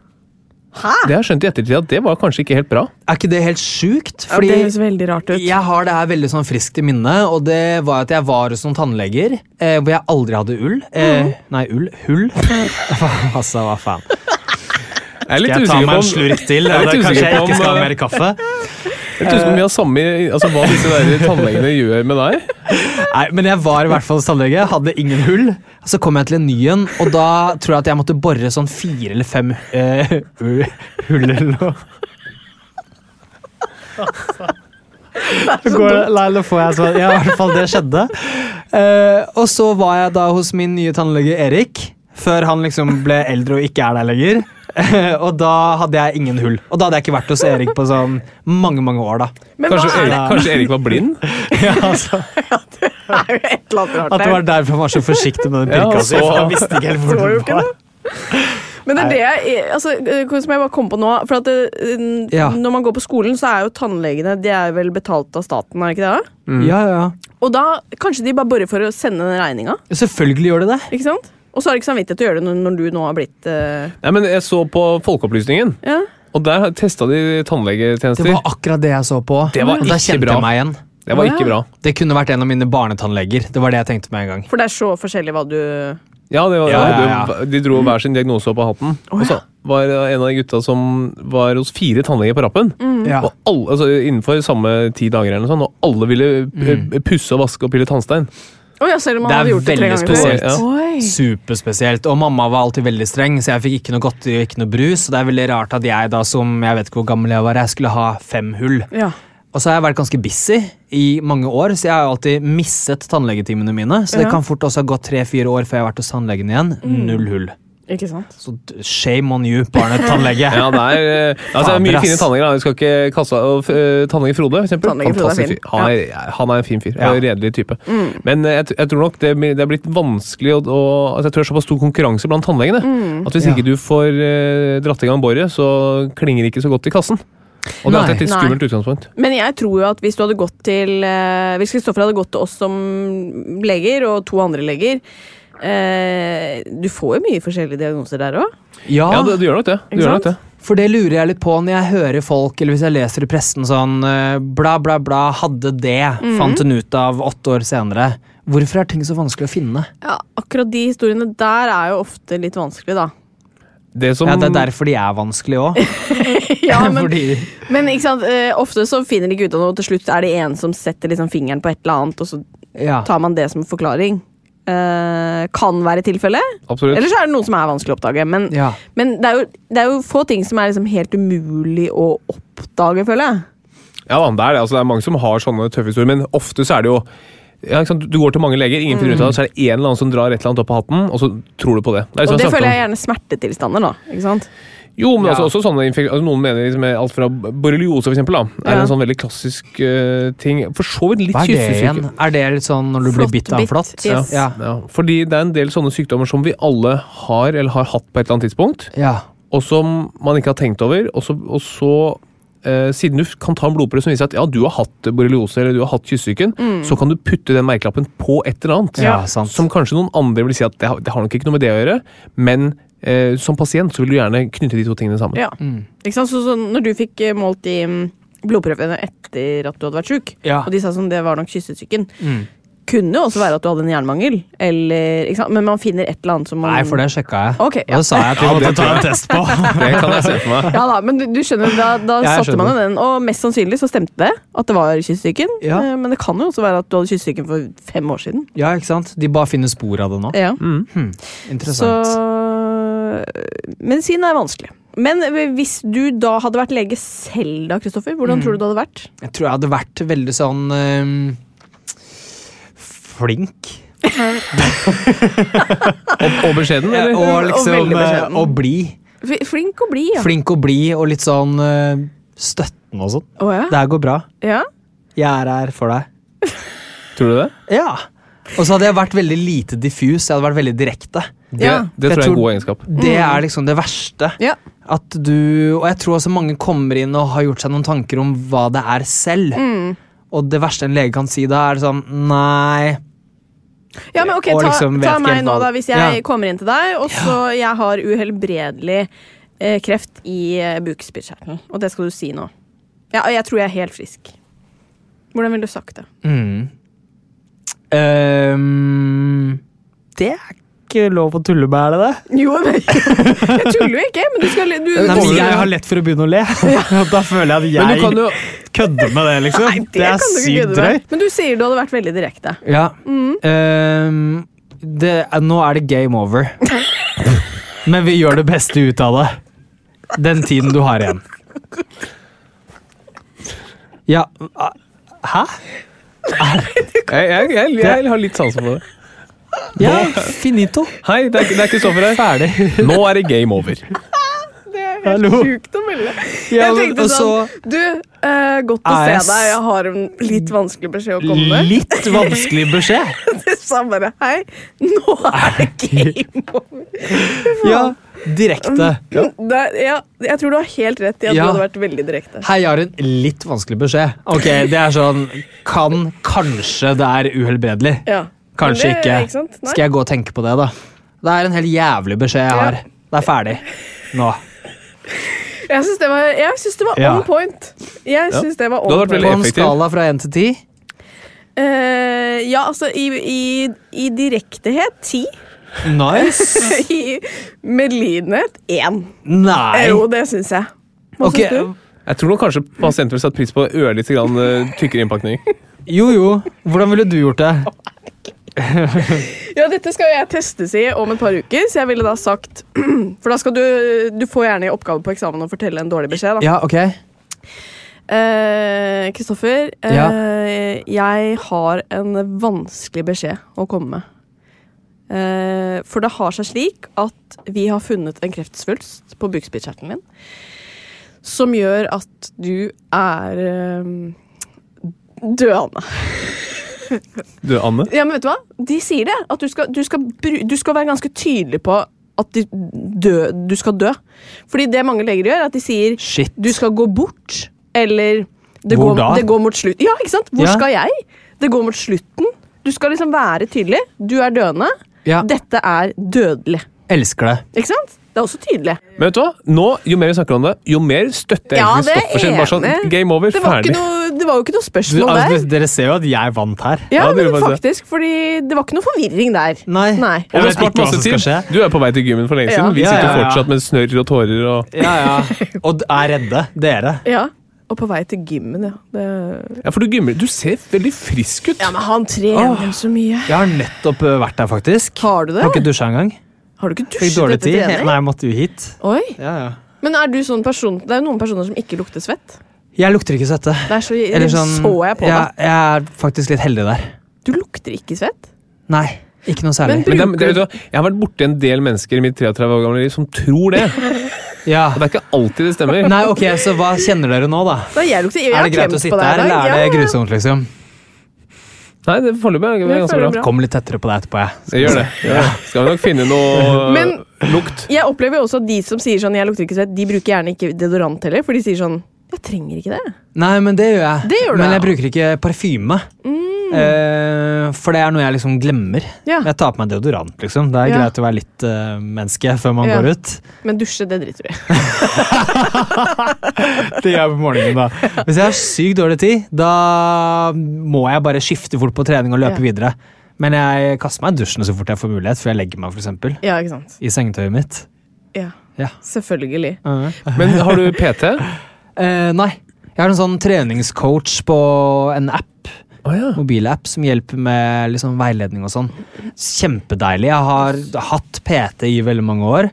Hæ? Det har jeg skjønt i ettertid at det var kanskje ikke helt bra. er ikke det helt sjukt? Ja, det høres veldig rart ut. jeg har det her veldig sånn friskt i minne, og det var at jeg var hos noen tannleger eh, hvor jeg aldri hadde ull. Eh, nei, ull. Hull. (laughs) altså, hva faen. Jeg er litt Skal jeg ta meg en slurk til? Jeg er litt kanskje jeg ikke skal ha mer kaffe? Jeg tror vi har samme altså, hva disse der tannlegene gjør med deg. Nei, men jeg var i hvert fall hos tannlege, hadde ingen hull. Så kom jeg til en ny en, og da tror jeg at jeg måtte bore sånn fire eller fem uh, hu- hull eller noe. Går nei, nå får jeg sånn Ja, i hvert fall det skjedde. Uh, og så var jeg da hos min nye tannlege Erik, før han liksom ble eldre og ikke er der lenger. (laughs) Og da hadde jeg ingen hull. Og da hadde jeg ikke vært hos Erik på sånn mange mange år. da Men Kanskje hva er Erik, kanskje Erik var blind? (laughs) ja, altså, (laughs) det? er jo et eller annet rart At det var derfor han var så forsiktig med den Ja, pirka si. for Han visste ikke helt hvor den var. Men det er det jeg altså, eh, som jeg bare kom på nå For at det, eh, Ja. Når man går på skolen, så er jo tannlegene De er vel betalt av staten, er ikke det? Mm. Ja, ja. Og da kanskje de bare borer for å sende den regninga. Selvfølgelig gjør det det. Ikke sant? Og så har du ikke samvittighet til å gjøre det når, når du nå har blitt uh... Nei, men Jeg så på Folkeopplysningen, Ja. og der testa de tannlegetjenester. Det var akkurat det jeg så på. Det var ikke kjente bra. jeg meg igjen. Det var ikke bra. Det kunne vært en av mine barnetannleger. Det var det jeg tenkte med en gang. For det er så forskjellig hva du Ja, det var, Ja, ja, ja. det- De dro hver sin diagnose opp av hatten. Å, Og så var det en av de gutta som var hos fire tannleger på rappen. Ja. Og alle, altså Innenfor samme ti dager, eller noe sånt, og alle ville mm. pusse og vaske og pille tannstein. Å ja, selv om han Det er hadde gjort det tre veldig ganger før. spesielt. Ja. Oi. Superspesielt. Og mamma var alltid veldig streng, så jeg fikk ikke noe godteri og ikke noe brus. Og det er veldig rart at jeg da, som jeg vet ikke hvor gammel jeg var, jeg skulle ha fem hull. Ja. Og så har jeg vært ganske busy i mange år, så jeg har jo alltid misset tannlegetimene mine. Så det Ja. kan fort også ha gått tre-fire år før jeg har vært hos tannlegen igjen. Null hull. Ikke sant? Så shame on you, barnetannlege. (laughs) Ja, det er, eh, altså, det er mye fine tannleger. Vi skal ikke kaste uh, Tannlege Frode, for eksempel. Frode er fin. Han er, han er en fin fyr. Ja. Redelig type. Men eh, jeg, jeg tror nok det, det er blitt vanskelig å, å altså, Jeg tror det er såpass stor konkurranse blant tannlegene. At hvis Ja. ikke du får uh, dratt i gang boret, så klinger det ikke så godt i kassen. Og det er et litt skummelt utgangspunkt. Men jeg tror jo at hvis du hadde gått til Hvis Kristoffer hadde gått til oss som leger, og to andre leger eh, Du får jo mye forskjellige diagnoser der òg. Ja, Ja, det, du gjør nok det. Du gjør nok det. For det lurer jeg litt på når jeg hører folk, eller hvis jeg leser i pressen sånn eh, bla, bla, bla, hadde det, Mhm. fant hun ut av åtte år senere. Hvorfor er ting så vanskelig å finne? Ja, akkurat de historiene der er jo ofte litt vanskelig, da. Det som Ja, Det er derfor de er vanskelige òg. (laughs) Ja, (laughs) men, Fordi men ikke sant? eh, ofte så finner de ikke ut av noe, og til slutt er det en som setter liksom fingeren på et eller annet, og så ja. tar man det som forklaring. Eh, kan være tilfellet. Eller så er det noe som er vanskelig å oppdage. Men, ja. men det, er jo, det er jo få ting som er liksom helt umulig å oppdage, føler jeg. Ja, da, det er det. Altså, det er mange som har sånne tøffe historier, men ofte så er det jo ja, ikke sant? Du går til mange leger, ingen finner ut av det, så er det en eller annen som drar et eller annet opp av hatten, og så tror du på det. det er Og det føler jeg er gjerne smertetilstander, da. Ikke sant? Jo, men Ja. altså, også sånne infek altså, Noen mener liksom alt fra borreliose, for eksempel, da, er Ja. en sånn veldig klassisk uh, ting. For så vidt litt kyssesyke. Er det litt sånn når du blir bitt av en flått? Yes. Ja. Ja, fordi det er en del sånne sykdommer som vi alle har eller har hatt på et eller annet tidspunkt, ja. og som man ikke har tenkt over. Og så, og så uh, siden du kan ta en blodprøve som viser at ja, du har hatt borreliose eller du har hatt kyssesyken, så kan du putte den merkelappen på et eller annet. Ja, sant. Som kanskje noen andre vil si at det har, det har nok ikke noe med det å gjøre, men eh, som pasient så vil du gjerne knytte de to tingene sammen. Ja. Ikke sant? Så, så når du fikk eh, målt de mm, blodprøvene etter at du hadde vært sjuk, Ja. og de sa sånn det var nok kyssesyken, Mm. Kunne jo også være at du hadde en jernmangel. Eller, ikke sant? Men man finner et eller annet som man Nei, for det sjekka jeg. Ok, ja. Og det sa jeg at vi måtte ta en test på. (laughs) Det kan jeg se for meg. Ja da, men du, du skjønner, da, da Ja, satte man jo den, og mest sannsynlig så stemte det at det var kystsyken. Ja. Eh, Men det kan jo også være at du hadde kystsyken for fem år siden. Ja, ikke sant? De bare finner spor av det nå. Ja. Mm. Hmm. Så Medisin er vanskelig. Men hvis du da hadde vært lege selv, da, Kristoffer, hvordan tror du det hadde vært? Jeg tror jeg hadde vært veldig sånn ehm, flink. Og, og beskjeden, eller? Og liksom eh, beskjeden. og blid. Flink og blid, ja. Flink og blid, og litt sånn eh, støttende og sånn. Oh, ja. Det her går bra. ja. Jeg er her for deg. (laughs) Tror du det? Ja. Og så hadde jeg vært veldig lite diffus. Jeg hadde vært veldig direkte. Det, Ja. det Jeg tror jeg er en god egenskap. Det er liksom det verste. Ja. At du, og jeg tror også mange kommer inn og har gjort seg noen tanker om hva det er selv. Mm. Og det verste en lege kan si da, er sånn Nei. Ja, men ok, ta, liksom ta meg nå, da. Hvis jeg Ja. kommer inn til deg, og så jeg har uhelbredelig eh, kreft i eh, bukspyttkjertelen, og det skal du si nå. Ja, og jeg tror jeg er helt frisk. Hvordan ville du sagt det? Mm. Um, det er ikke lov å tulle med, er det det? Jo, men, (laughs) jeg tuller jo ikke, men du skal du, Nei, men du, jeg har lett for å begynne å le. (laughs) Da føler jeg at jeg jo kødder med det, liksom. Nei, det, er kan du ikke sykt drøyt. Men du sier du hadde vært veldig direkte. Ja. Ehm, det, nå er det game over. (laughs) Men vi gjør det beste ut av det. Den tiden du har igjen. Ja Hæ? Jeg, jeg, jeg, jeg har litt sansen for det. Ja, finito. Hei, det er, det er Kristoffer her. Ferdig. Nå er det game over. (laughs) Det er helt Hallo. sjukt å melde. Ja, jeg men- tenkte og så- sånn Du, eh, godt å Er se s- deg. Jeg har en litt vanskelig beskjed å komme med. Litt vanskelig beskjed. (laughs) Det sa bare hei, nå er det (laughs) game over. Ja, direkte. Det, ja, jeg tror du har helt rett i at Ja. du hadde vært veldig direkte. Hei, jeg har en litt vanskelig beskjed. Ok, Det er sånn Kan kanskje det er uhelbredelig. Ja. Kanskje det- ikke. ikke sant? Nei. Skal jeg gå og tenke på det, da? Det er en helt jævlig beskjed jeg Ja. har. Det er ferdig. Nå. Jeg syns det var, jeg synes det var Ja. on point. Jeg synes det var on point. På en skala fra én til ti? Eh, ja, altså i, i, i direktehet ti. Nice. (laughs) I medlidenhet én. Nei. Jo, det syns jeg. Hva Ok, syns du? Jeg tror nok kanskje pasienten ville satt pris på ørlite grann eh, tykkere innpakning. Jo, jo. Hvordan ville du gjort det? (laughs) Ja, dette skal jeg testes i om et par uker, så jeg ville da sagt (clears throat) For da skal du Du får gjerne i oppgave på eksamen å fortelle en dårlig beskjed, da. Ja, ok. Eh, Kristoffer, ja. jeg har en vanskelig beskjed å komme med. Eh, for det har seg slik at vi har funnet en kreftsvulst på bukspyttkjertelen din. Som gjør at du er eh, døende. (laughs) Du, Anne? Ja, men vet du hva? De sier det. At du skal, du skal, du skal være ganske tydelig på at de dø, du skal dø. Fordi det mange leger gjør, er at de sier Shit. du skal gå bort, eller det, Hvor går, da? det går mot slutt. Ja, ikke sant? Hvor Ja. skal jeg? Det går mot slutten. Du skal liksom være tydelig. Du er døende. Ja, Dette er dødelig. elsker det. Ikke sant? Det er også tydelig. Men vet du hva? Nå, Jo mer vi snakker om det, jo mer støtter jeg Ja, egentlig det er sin. Bare sånn, game over, Det var, ferdig. ikke noe, det var jo ikke noe Du, spørsmål altså, der. dere ser jo at jeg vant her. Ja, Ja, men faktisk fordi det var ikke noe forvirring der. Nei. Nei. Og du har spart masse tid. Du er på vei til gymmen for lenge Ja. siden. Vi Ja, sitter ja, ja. fortsatt med snørr og tårer. Og... (laughs) Ja, ja. Og er redde, dere. Ja. Og på vei til gymmen, ja. Det... Ja, for du gymmer. Du ser veldig frisk ut. Ja, men han trener Åh. så mye. Jeg har nettopp vært der, faktisk. Har du det? Har ikke dusja engang. Har du ikke dusjet etter tid. trening? Nei, jeg måtte jo hit. Oi. Ja, ja. Men er du sånn person Det er jo noen personer som ikke lukter svett. Jeg lukter ikke svette. Det er så, Eller sånn, så jeg på ja, deg. jeg er faktisk litt heldig der. Du lukter ikke svett. Nei, ikke noe særlig. Men Men det, det, vet du? Jeg har vært borti en del mennesker i mitt 33 år gamle liv som tror det. (laughs) ja. Og det er ikke alltid det stemmer. Nei, ok, Så hva kjenner dere nå, da? Da jeg lukter, jeg Er det greit å sitte her, eller er det grusomt, liksom? Nei, det foreløpig er det ganske bra. bra. Kom litt tettere på deg etterpå, jeg. Skal gjør det. Ja. Skal vi nok finne noe (laughs) Men- lukt. Jeg opplever jo også at de som sier sånn 'jeg lukter ikke svett', de bruker gjerne ikke deodorant heller. For de sier sånn 'jeg trenger ikke det'. Nei, men det gjør jeg. Det gjør du, men ja. jeg bruker ikke parfyme. Eh, for det er noe jeg liksom glemmer. Ja. Jeg tar på meg deodorant, liksom. Det er Ja. greit å være litt uh, menneske før man Ja. går ut. Men dusje, det driter du i. (laughs) Det gjør jeg på morgenen, da. Hvis jeg har sykt dårlig tid, da må jeg bare skifte fort på trening og løpe Ja. videre. Men jeg kaster meg i dusjen så fort jeg får mulighet, før jeg legger meg for eksempel, Ja, ikke sant. i sengetøyet mitt. Ja. Ja. Selvfølgelig. Men har du PT? Eh, nei. Jeg har en sånn treningscoach på en app. Oh, ja. mobilapp som hjelper med liksom veiledning og sånn. Kjempedeilig. Jeg har hatt PT i veldig mange år,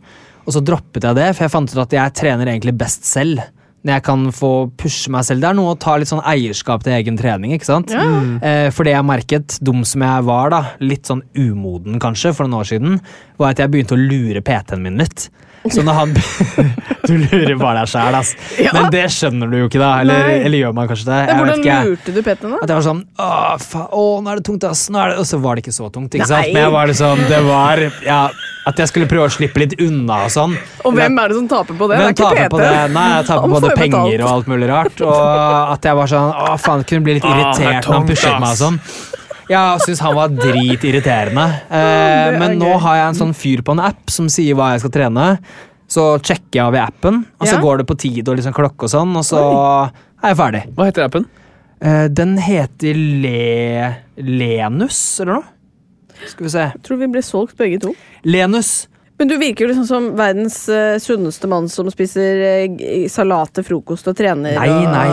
og så droppet jeg det, for jeg fant ut at jeg trener egentlig best selv. Når jeg kan få pushe meg selv. Det er noe å ta litt sånn eierskap til egen trening. ikke sant? Ja. Eh, for det jeg merket, dum som jeg var, da, litt sånn umoden kanskje for noen år siden, var at jeg begynte å lure PT-en min litt. Så når han (laughs) Du lurer bare deg sjæl, ass. Ja. Men det skjønner du jo ikke, da. Eller, eller gjør man kanskje det? Jeg hvordan ikke, lurte du Petter da? At jeg var sånn Åh, faen, å, nå er det tungt, ass. Nå er det... Og så var det ikke så tungt. ikke Nei. sant? Men jeg var liksom, det var ja, At jeg skulle prøve å slippe litt unna og sånn. Og hvem er det som taper på det? Hvem det er ikke taper PT. på det? Nei, jeg taper på det penger betalt. og alt mulig rart. Og at jeg var sånn Å, faen, kunne bli litt Ah, er irritert når han pushet meg og sånn. Jeg syns han var dritirriterende. Eh, men nå har jeg en sånn fyr på en app som sier hva jeg skal trene. Så sjekker jeg av i appen, og så Ja. går det på tid og liksom klokke og sånn, og så er jeg ferdig. Hva heter appen? Eh, den heter Le... Lenus, eller noe? Skal vi se. Jeg tror vi ble solgt begge to. Lenus. Men du virker jo liksom som verdens uh, sunneste mann som spiser uh, salat til frokost og trener. Nei, og... nei.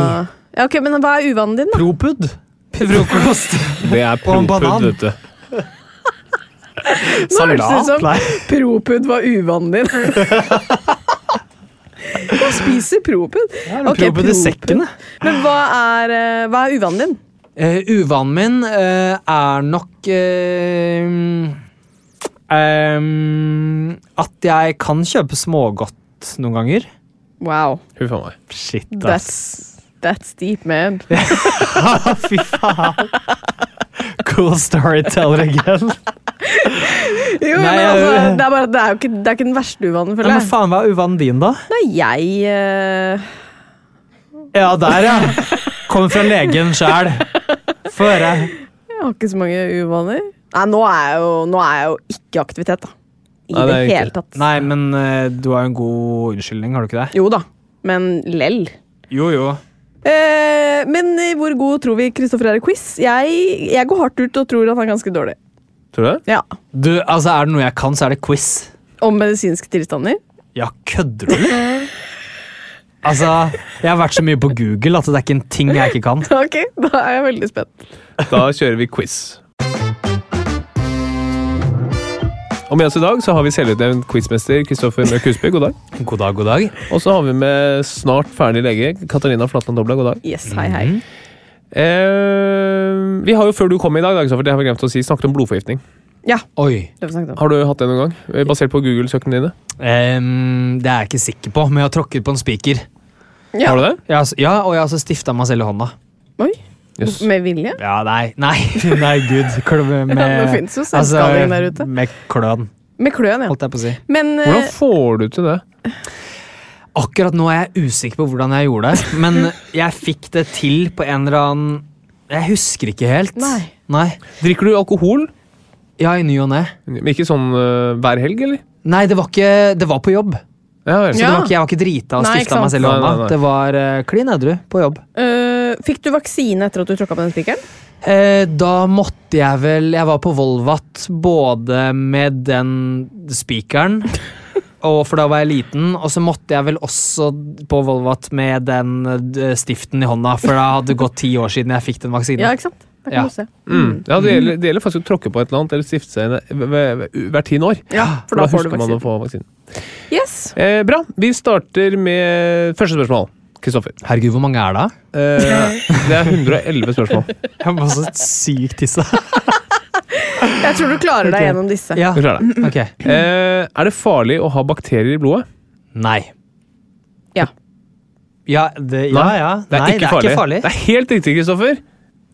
Ja, ok, Men hva er uvanen din, da? Propud. (laughs) Frokost. Det er propud, vet du. (laughs) Nå høres det ut som propud var uvanen din. (laughs) Jeg spiser propud. Ok, propud i sekken. Men hva er, uh, hva er uvanen din? Eh, uvanen min uh, er nok uh, um, At jeg kan kjøpe smågodt noen ganger. Wow. Huff a meg. Shit, That's, that's deep, man. (laughs) Fy faen. Cool storyteller again. Jo, Nei, men altså, det er bare det er jo ikke, det er ikke den verste uvanen, føler jeg. men faen, hva er uvanen din, da? Nei, jeg Ja, der, ja. Kommer fra legen sjæl. Få høre. Jeg har ikke så mange uvaner. Nei, nå er jeg jo, nå er jeg jo ikke aktivitet, da. I Nei, det det, er ikke. hele tatt. Nei, men eh, du har jo en god unnskyldning, har du ikke det? Jo da, men lell. Jo, jo. Eh, men eh, hvor god tror vi Kristoffer er i quiz? Jeg, jeg går hardt ut og tror at han er ganske dårlig. Tror du det? Ja. Du, altså, Er det noe jeg kan, så er det quiz. Om medisinske tilstander. Ja, kødder du, eller? (laughs) Altså, jeg har vært så mye på Google at det er ikke en ting jeg ikke kan. Ok, da er jeg veldig spent. Da kjører vi quiz. Og med oss i dag så har vi selvutnevnt quizmester Kristoffer Mørk Husby. God dag. God dag, god dag. Og så har vi med snart ferdig lege Katarina Flatland Dobla. God dag. Yes, hei, hei. Eh, vi har jo før du kom i dag, Kristoffer, det har vi glemt å si, snakket om blodforgiftning. Oi. Det har du hatt det noen gang? Eh, Basert på Google-søkene dine? Um, det er jeg ikke sikker på, men jeg har tråkket på en spiker. Ja. Har du det? Jeg ja, og jeg har også stifta meg selv i hånda. Oi, Yes. med vilje? Ja, nei, nei, (laughs) nei, gud. Klø (laughs) med, Ja, det jo selvskading der ute. Med kløn, Med kløen, ja. holdt jeg på å si. Men eh, Hvordan får du til det? Akkurat nå er jeg usikker på hvordan jeg gjorde det, men (laughs) jeg fikk det til på en eller annen Jeg husker ikke helt. Nei. Nei. Drikker du alkohol? Ja, i ny og ne. Men ikke sånn uh, hver helg, eller? Nei, det var ikke Det var på jobb. Ja, vel. Så det var ikke, jeg var ikke drita og Nei, ikke stifta meg selv i Nei, hånda. nei. Det var uh, klin edru på jobb. eh, fikk du vaksine etter at du tråkka på den spikeren? Eh, da måtte jeg vel Jeg var på Volvat både med den spikeren (laughs) og For da var jeg liten, og så måtte jeg vel også på Volvat med den eh, stiften i hånda, for da hadde det gått ti år siden jeg fikk den vaksinen. Ja, ikke sant? Der kan Ja. du se. Mm. Ja, det gjelder, det gjelder faktisk å tråkke på et eller annet eller stifte seg hver- hvert tiende år. Ja, for da får du å få vaksinen. Yes. Eh, bra. Vi starter med første spørsmål. Kristoffer. Herregud, hvor mange er det? Eh, det er 111 spørsmål. (laughs) Jeg må så sykt tisse. (laughs) Jeg tror du klarer deg gjennom disse. Ja, Du klarer det. Okay. Eh, er det farlig å ha bakterier i blodet? Nei. Ja. Ja, det, ja, ja. Det er, Nei, ikke, det er farlig. ikke farlig. Det er helt riktig, Kristoffer.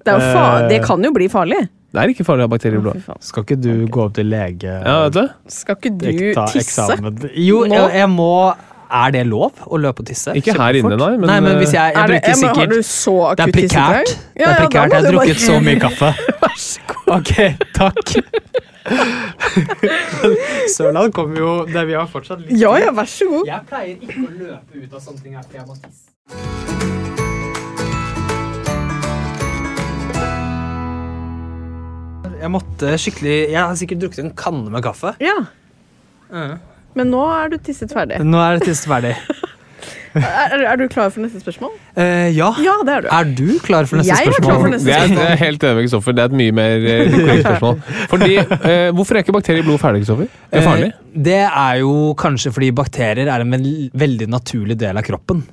Det, er jo fa Eh, det kan jo bli farlig. Det er ikke farlig å ha bakterier i blodet. Skal ikke du gå opp til lege Ja, vet du? Skal ikke du ta tisse? eksamen? Jo, Nå? jeg, jeg må Er det lov å løpe og tisse? Ikke her inne, nei, men, nei, men hvis jeg, jeg Er det, bruker sikkert har du så Det er akutt prekært. Ja, Det er prekært. Jeg har drukket så mye kaffe. (laughs) Vær så god. Ok, takk. Sørland kommer jo Vi har fortsatt litt Ja, ja, vær så god. Jeg pleier ikke å løpe ut av sånne ting her, for jeg må tisse. Jeg måtte skikkelig Jeg har sikkert drukket en kanne med kaffe. Ja. Men nå er du tisset ferdig. Nå er det tisset ferdig. (laughs) Er, er, du klar for neste spørsmål? Eh, ja. Ja, det er du. Er du klar for neste Jeg er klar for neste er, det er helt enig med Kristoffer. Det er et mye mer eh, korrekt spørsmål. Fordi, eh, hvorfor er ikke bakterier i blodet ferdig, Kristoffer? Det er farlig. Eh, det er jo kanskje fordi bakterier er en veldig naturlig del av kroppen.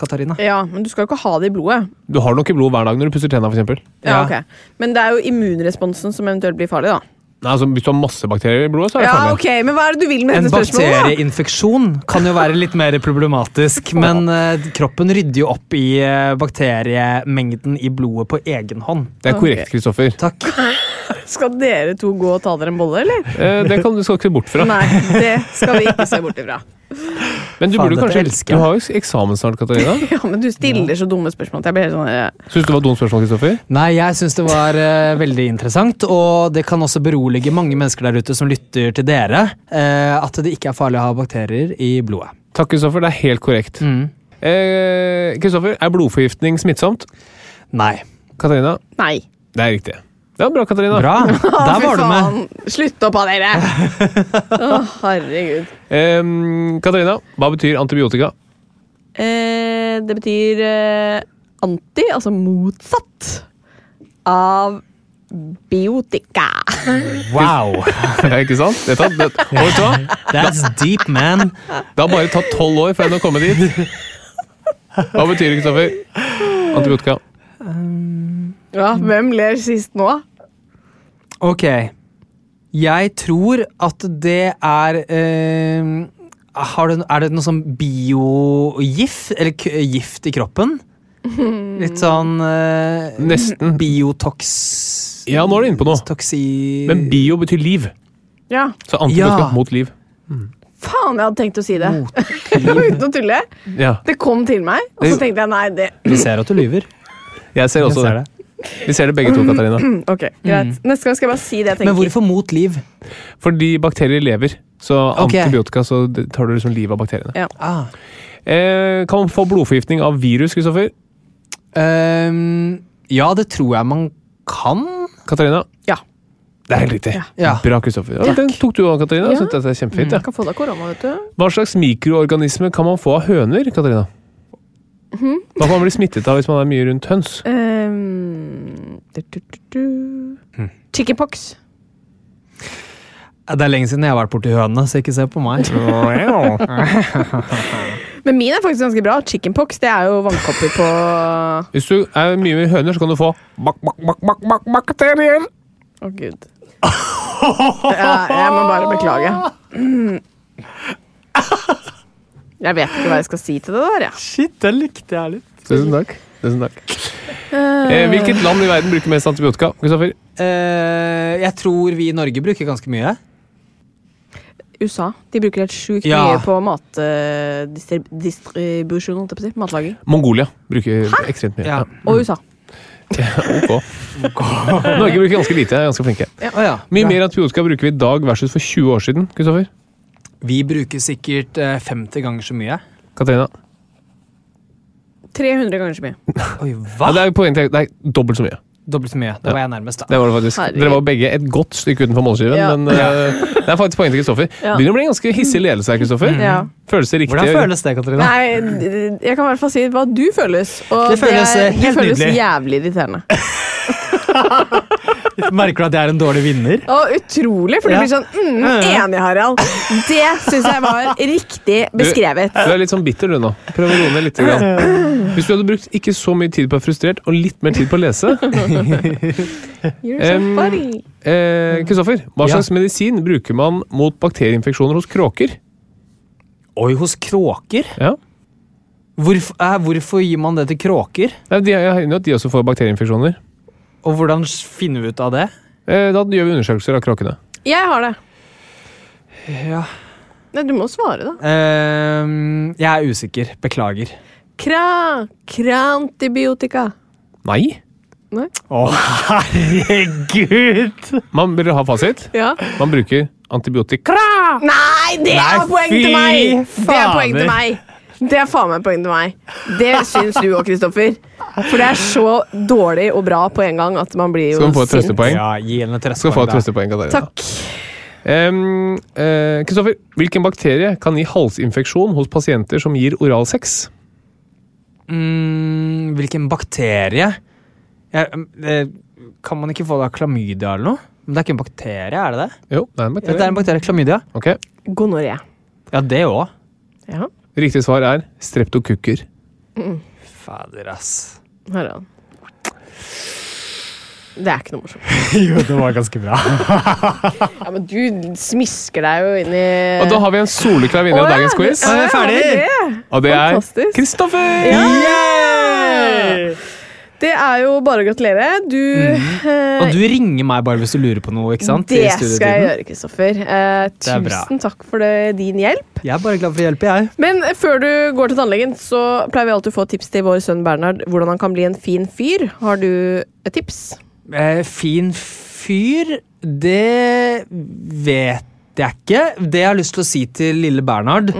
Katarina. Ja, men du skal jo ikke ha det i blodet. Du har nok i blodet hver dag når du pusser tenna, f.eks. Ja, Ja. ok. Men det er jo immunresponsen som eventuelt blir farlig, da. Nei, altså, hvis du har masse bakterier i blodet, så er det Ja, farlig. ok, Men hva er det du vil med En dette spørsmålet? da? bakterieinfeksjon kan jo være litt mer problematisk, men eh, kroppen rydder jo opp i eh, bakteriemengden i blodet på egen hånd. Det er korrekt, Kristoffer. Takk. (laughs) Skal dere to gå og ta dere en bolle, eller? Eh, det kan du skal ikke se bort fra. Nei, det skal vi ikke (laughs) se bort ifra. Men du Faen, burde dette kanskje elsker Du har jo eksamen snart, Katarina. (laughs) Ja, men du stiller så dumme spørsmål. at Jeg blir helt sånn eh, Syns du det var et dumt spørsmål, Kristoffer? Nei, jeg syns det var eh, veldig interessant, og det kan også berolige mange mennesker der ute som lytter til dere, eh, at det ikke er farlig å ha bakterier i blodet. Takk, Kristoffer. Det er helt korrekt. Mm. Eh, Kristoffer, er blodforgiftning smittsomt? Nei. Katarina? Nei. Det er riktig. Ja, bra, Katarina. Bra. (laughs) Der var du med. Slutt opp av dere! Å, herregud. Eh, Katarina, hva betyr antibiotika? Eh, det betyr eh, anti, altså motsatt, av biotika. Wow. (laughs) Ja, ikke sant? Det, og (laughs) vet du hva? That's deep, man. Det har bare tatt tolv år for henne å komme dit. Hva betyr det, Kristoffer? Antibiotika. Ja, hvem ler sist nå? Ok. Jeg tror at det er eh, har du, Er det noe sånn biogift? Eller k gift i kroppen? Litt sånn eh, Nesten. Biotox... Ja, nå er du inne på noe. Toxi... Men bio betyr liv. Ja. Så antibiotika Ja. mot liv. Faen, jeg hadde tenkt å si det. (laughs) Uten å tulle. Ja. Det kom til meg, og så tenkte jeg nei, det Vi ser at du lyver. Jeg ser også Jeg ser det. Vi ser det begge to, Katarina. (clears throat) Ok, greit. Neste gang skal jeg bare si det jeg tenker. Men hvorfor mot liv? Fordi bakterier lever. Så Ok. antibiotika, så tar du liksom livet av bakteriene. Ja. Ah. Eh, kan man få blodforgiftning av virus, Kristoffer? Ehm, ja, det tror jeg man kan. Katarina? Ja. Det er helt riktig. Ja. Bra, Kristoffer. Ja, den tok du òg, Katarina. Ja. Jeg synes dette er kjempefint. Ja. Kan få deg korona, vet du. Hva slags mikroorganisme kan man få av høner, Katarina? Mhm. Hva kan man bli smittet av hvis man er mye rundt høns? Um, du, du, du, du. Chickenpox. Det er lenge siden jeg har vært borti hønene, så ikke se på meg. (laughs) Men min er faktisk ganske bra. Chickenpox det er jo vannkopper på Hvis du er mye med høner, så kan du få bak, bak, bak, bak, bak, bakterier. Å, gud. jeg, jeg må bare beklage. (laughs) Jeg vet ikke hva jeg skal si til det der, jeg. Shit, den likte jeg litt. Tusen takk. Tusen takk. Eh, hvilket land i verden bruker mest antibiotika? Kristoffer? Eh, jeg tror vi i Norge bruker ganske mye. USA. De bruker helt sjukt Ja. mye på matdistribusjon, holdt jeg på å si. Matlaging. Mongolia bruker ekstremt mye. Ja. Og USA. (laughs) ok. Norge bruker ganske lite. er ganske flinke. Ja. Mye bra. mer antibiotika bruker vi i dag versus for 20 år siden. Kristoffer? Vi bruker sikkert eh, 50 ganger så mye. Katrina? 300 ganger så mye. (laughs) Oi, Ja, hva? det er poeng til, det er dobbelt så mye. Dobbelt så mye. Da var jeg nærmest, da. Det var det faktisk. Herregud. Dere var begge et godt stykke utenfor målskiven, Ja. men uh, (laughs) det er faktisk poeng til Kristoffer. Ja. Begynner å bli en ganske hissig ledelse her, Kristoffer. Ja. Føles det riktig? Hvordan føles det, Katarina? Nei, jeg kan i hvert fall si hva du føles. Og Det føles, er- eh, helt det føles nydelig. jævlig irriterende. (laughs) Merker du at jeg er en dårlig vinner? Og utrolig, for Ja. du blir sånn mm, Enig, Harald. Det syns jeg var riktig beskrevet. Du er litt sånn bitter du nå. Prøv å roe ned litt. Grann. Hvis du hadde brukt ikke så mye tid på å være frustrert, og litt mer tid på å lese (laughs) Kristoffer, um, eh, hva hva Ja. slags medisin bruker man mot bakterieinfeksjoner hos kråker? Oi, hos kråker? Ja. Hvorfor, eh, hvorfor gir man det til kråker? Nei, de, jeg har at de også får bakterieinfeksjoner. Og hvordan finner vi ut av det? Eh, da gjør vi undersøkelser av kråkene. Jeg har det. Ja. Nei, du må svare, da. Ehm, jeg er usikker. Beklager. Kra, krantibiotika. Nei. Nei? Å, herregud! Man bør ha fasit. Ja. Man bruker antibiotika. Nei, det Nei, er poeng til meg! Det er poeng til meg. Det er faen meg poeng til meg. Det syns du òg, Kristoffer. For det er så dårlig og bra på en gang at man blir jo sint. Skal man få et trøstepoeng? Ja, gi henne Skal få et trøstepoeng, da. Katarina. Takk. Kristoffer, um, Kristoffer, hvilken bakterie kan gi halsinfeksjon hos pasienter som gir oralsex? Mm, hvilken bakterie? Ja, eh, kan man ikke få det av klamydia eller noe? Men det er ikke en bakterie, er det det? Jo, det er en Ja, det er en bakterie, klamydia. Ok, Gonoré. Ja, det òg. Ja, Riktig svar er streptokukker. Fader, ass. Her er han. Det er ikke noe morsomt. (laughs) jo, det var ganske bra. (laughs) Ja, Men du smisker deg jo inn i Og da har vi en soleklar vinner av dagens quiz. Ja, Er ferdig? det? Og det er. Kristoffer! Ja! Det er jo bare å gratulere. Du mm. Og du ringer meg bare hvis du lurer på noe, ikke sant? Det skal jeg gjøre, Kristoffer. Eh, tusen takk for det, din hjelp. Jeg er bare glad for å hjelpe, jeg. Men før du går til tannlegen, så pleier vi alltid å få tips til vår sønn Bernhard hvordan han kan bli en fin fyr. Har du et tips? Eh, fin fyr, det vet jeg ikke. Det jeg har lyst til å si til lille Bernhard,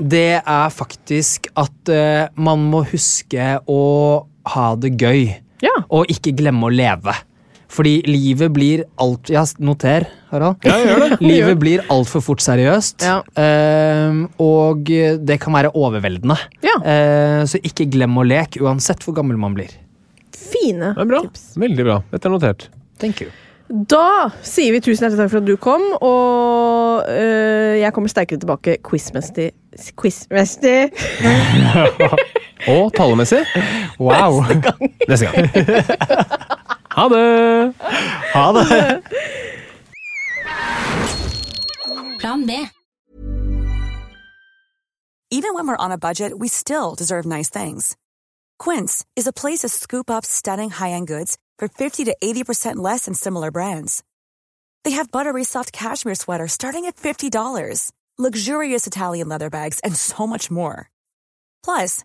det er faktisk at eh, man må huske å ha det gøy. Ja. Og ikke glemme å leve. Fordi livet blir alt Ja, noter, Harald. Ja, gjør det. (laughs) Livet blir altfor fort seriøst, Ja. Eh, og det kan være overveldende. Ja. Eh, så ikke glem å leke, uansett hvor gammel man blir. Fine Det er bra. tips. Veldig bra. Dette er notert. Thank you. Da sier vi tusen hjertelig takk for at du kom, og øh, jeg kommer sterkere tilbake quizmessig. Quizmessig! (laughs) Og tallemessig Wow. neste gang. (laughs) Ha det! Ha det. Plan B. Even when we're on a budget, we still deserve nice things. Quince is a place to scoop up stunning high-end goods for 50 to 80% less than similar brands. They have buttery soft cashmere sweaters starting at $50, luxurious Italian leather bags, and so much more. Plus,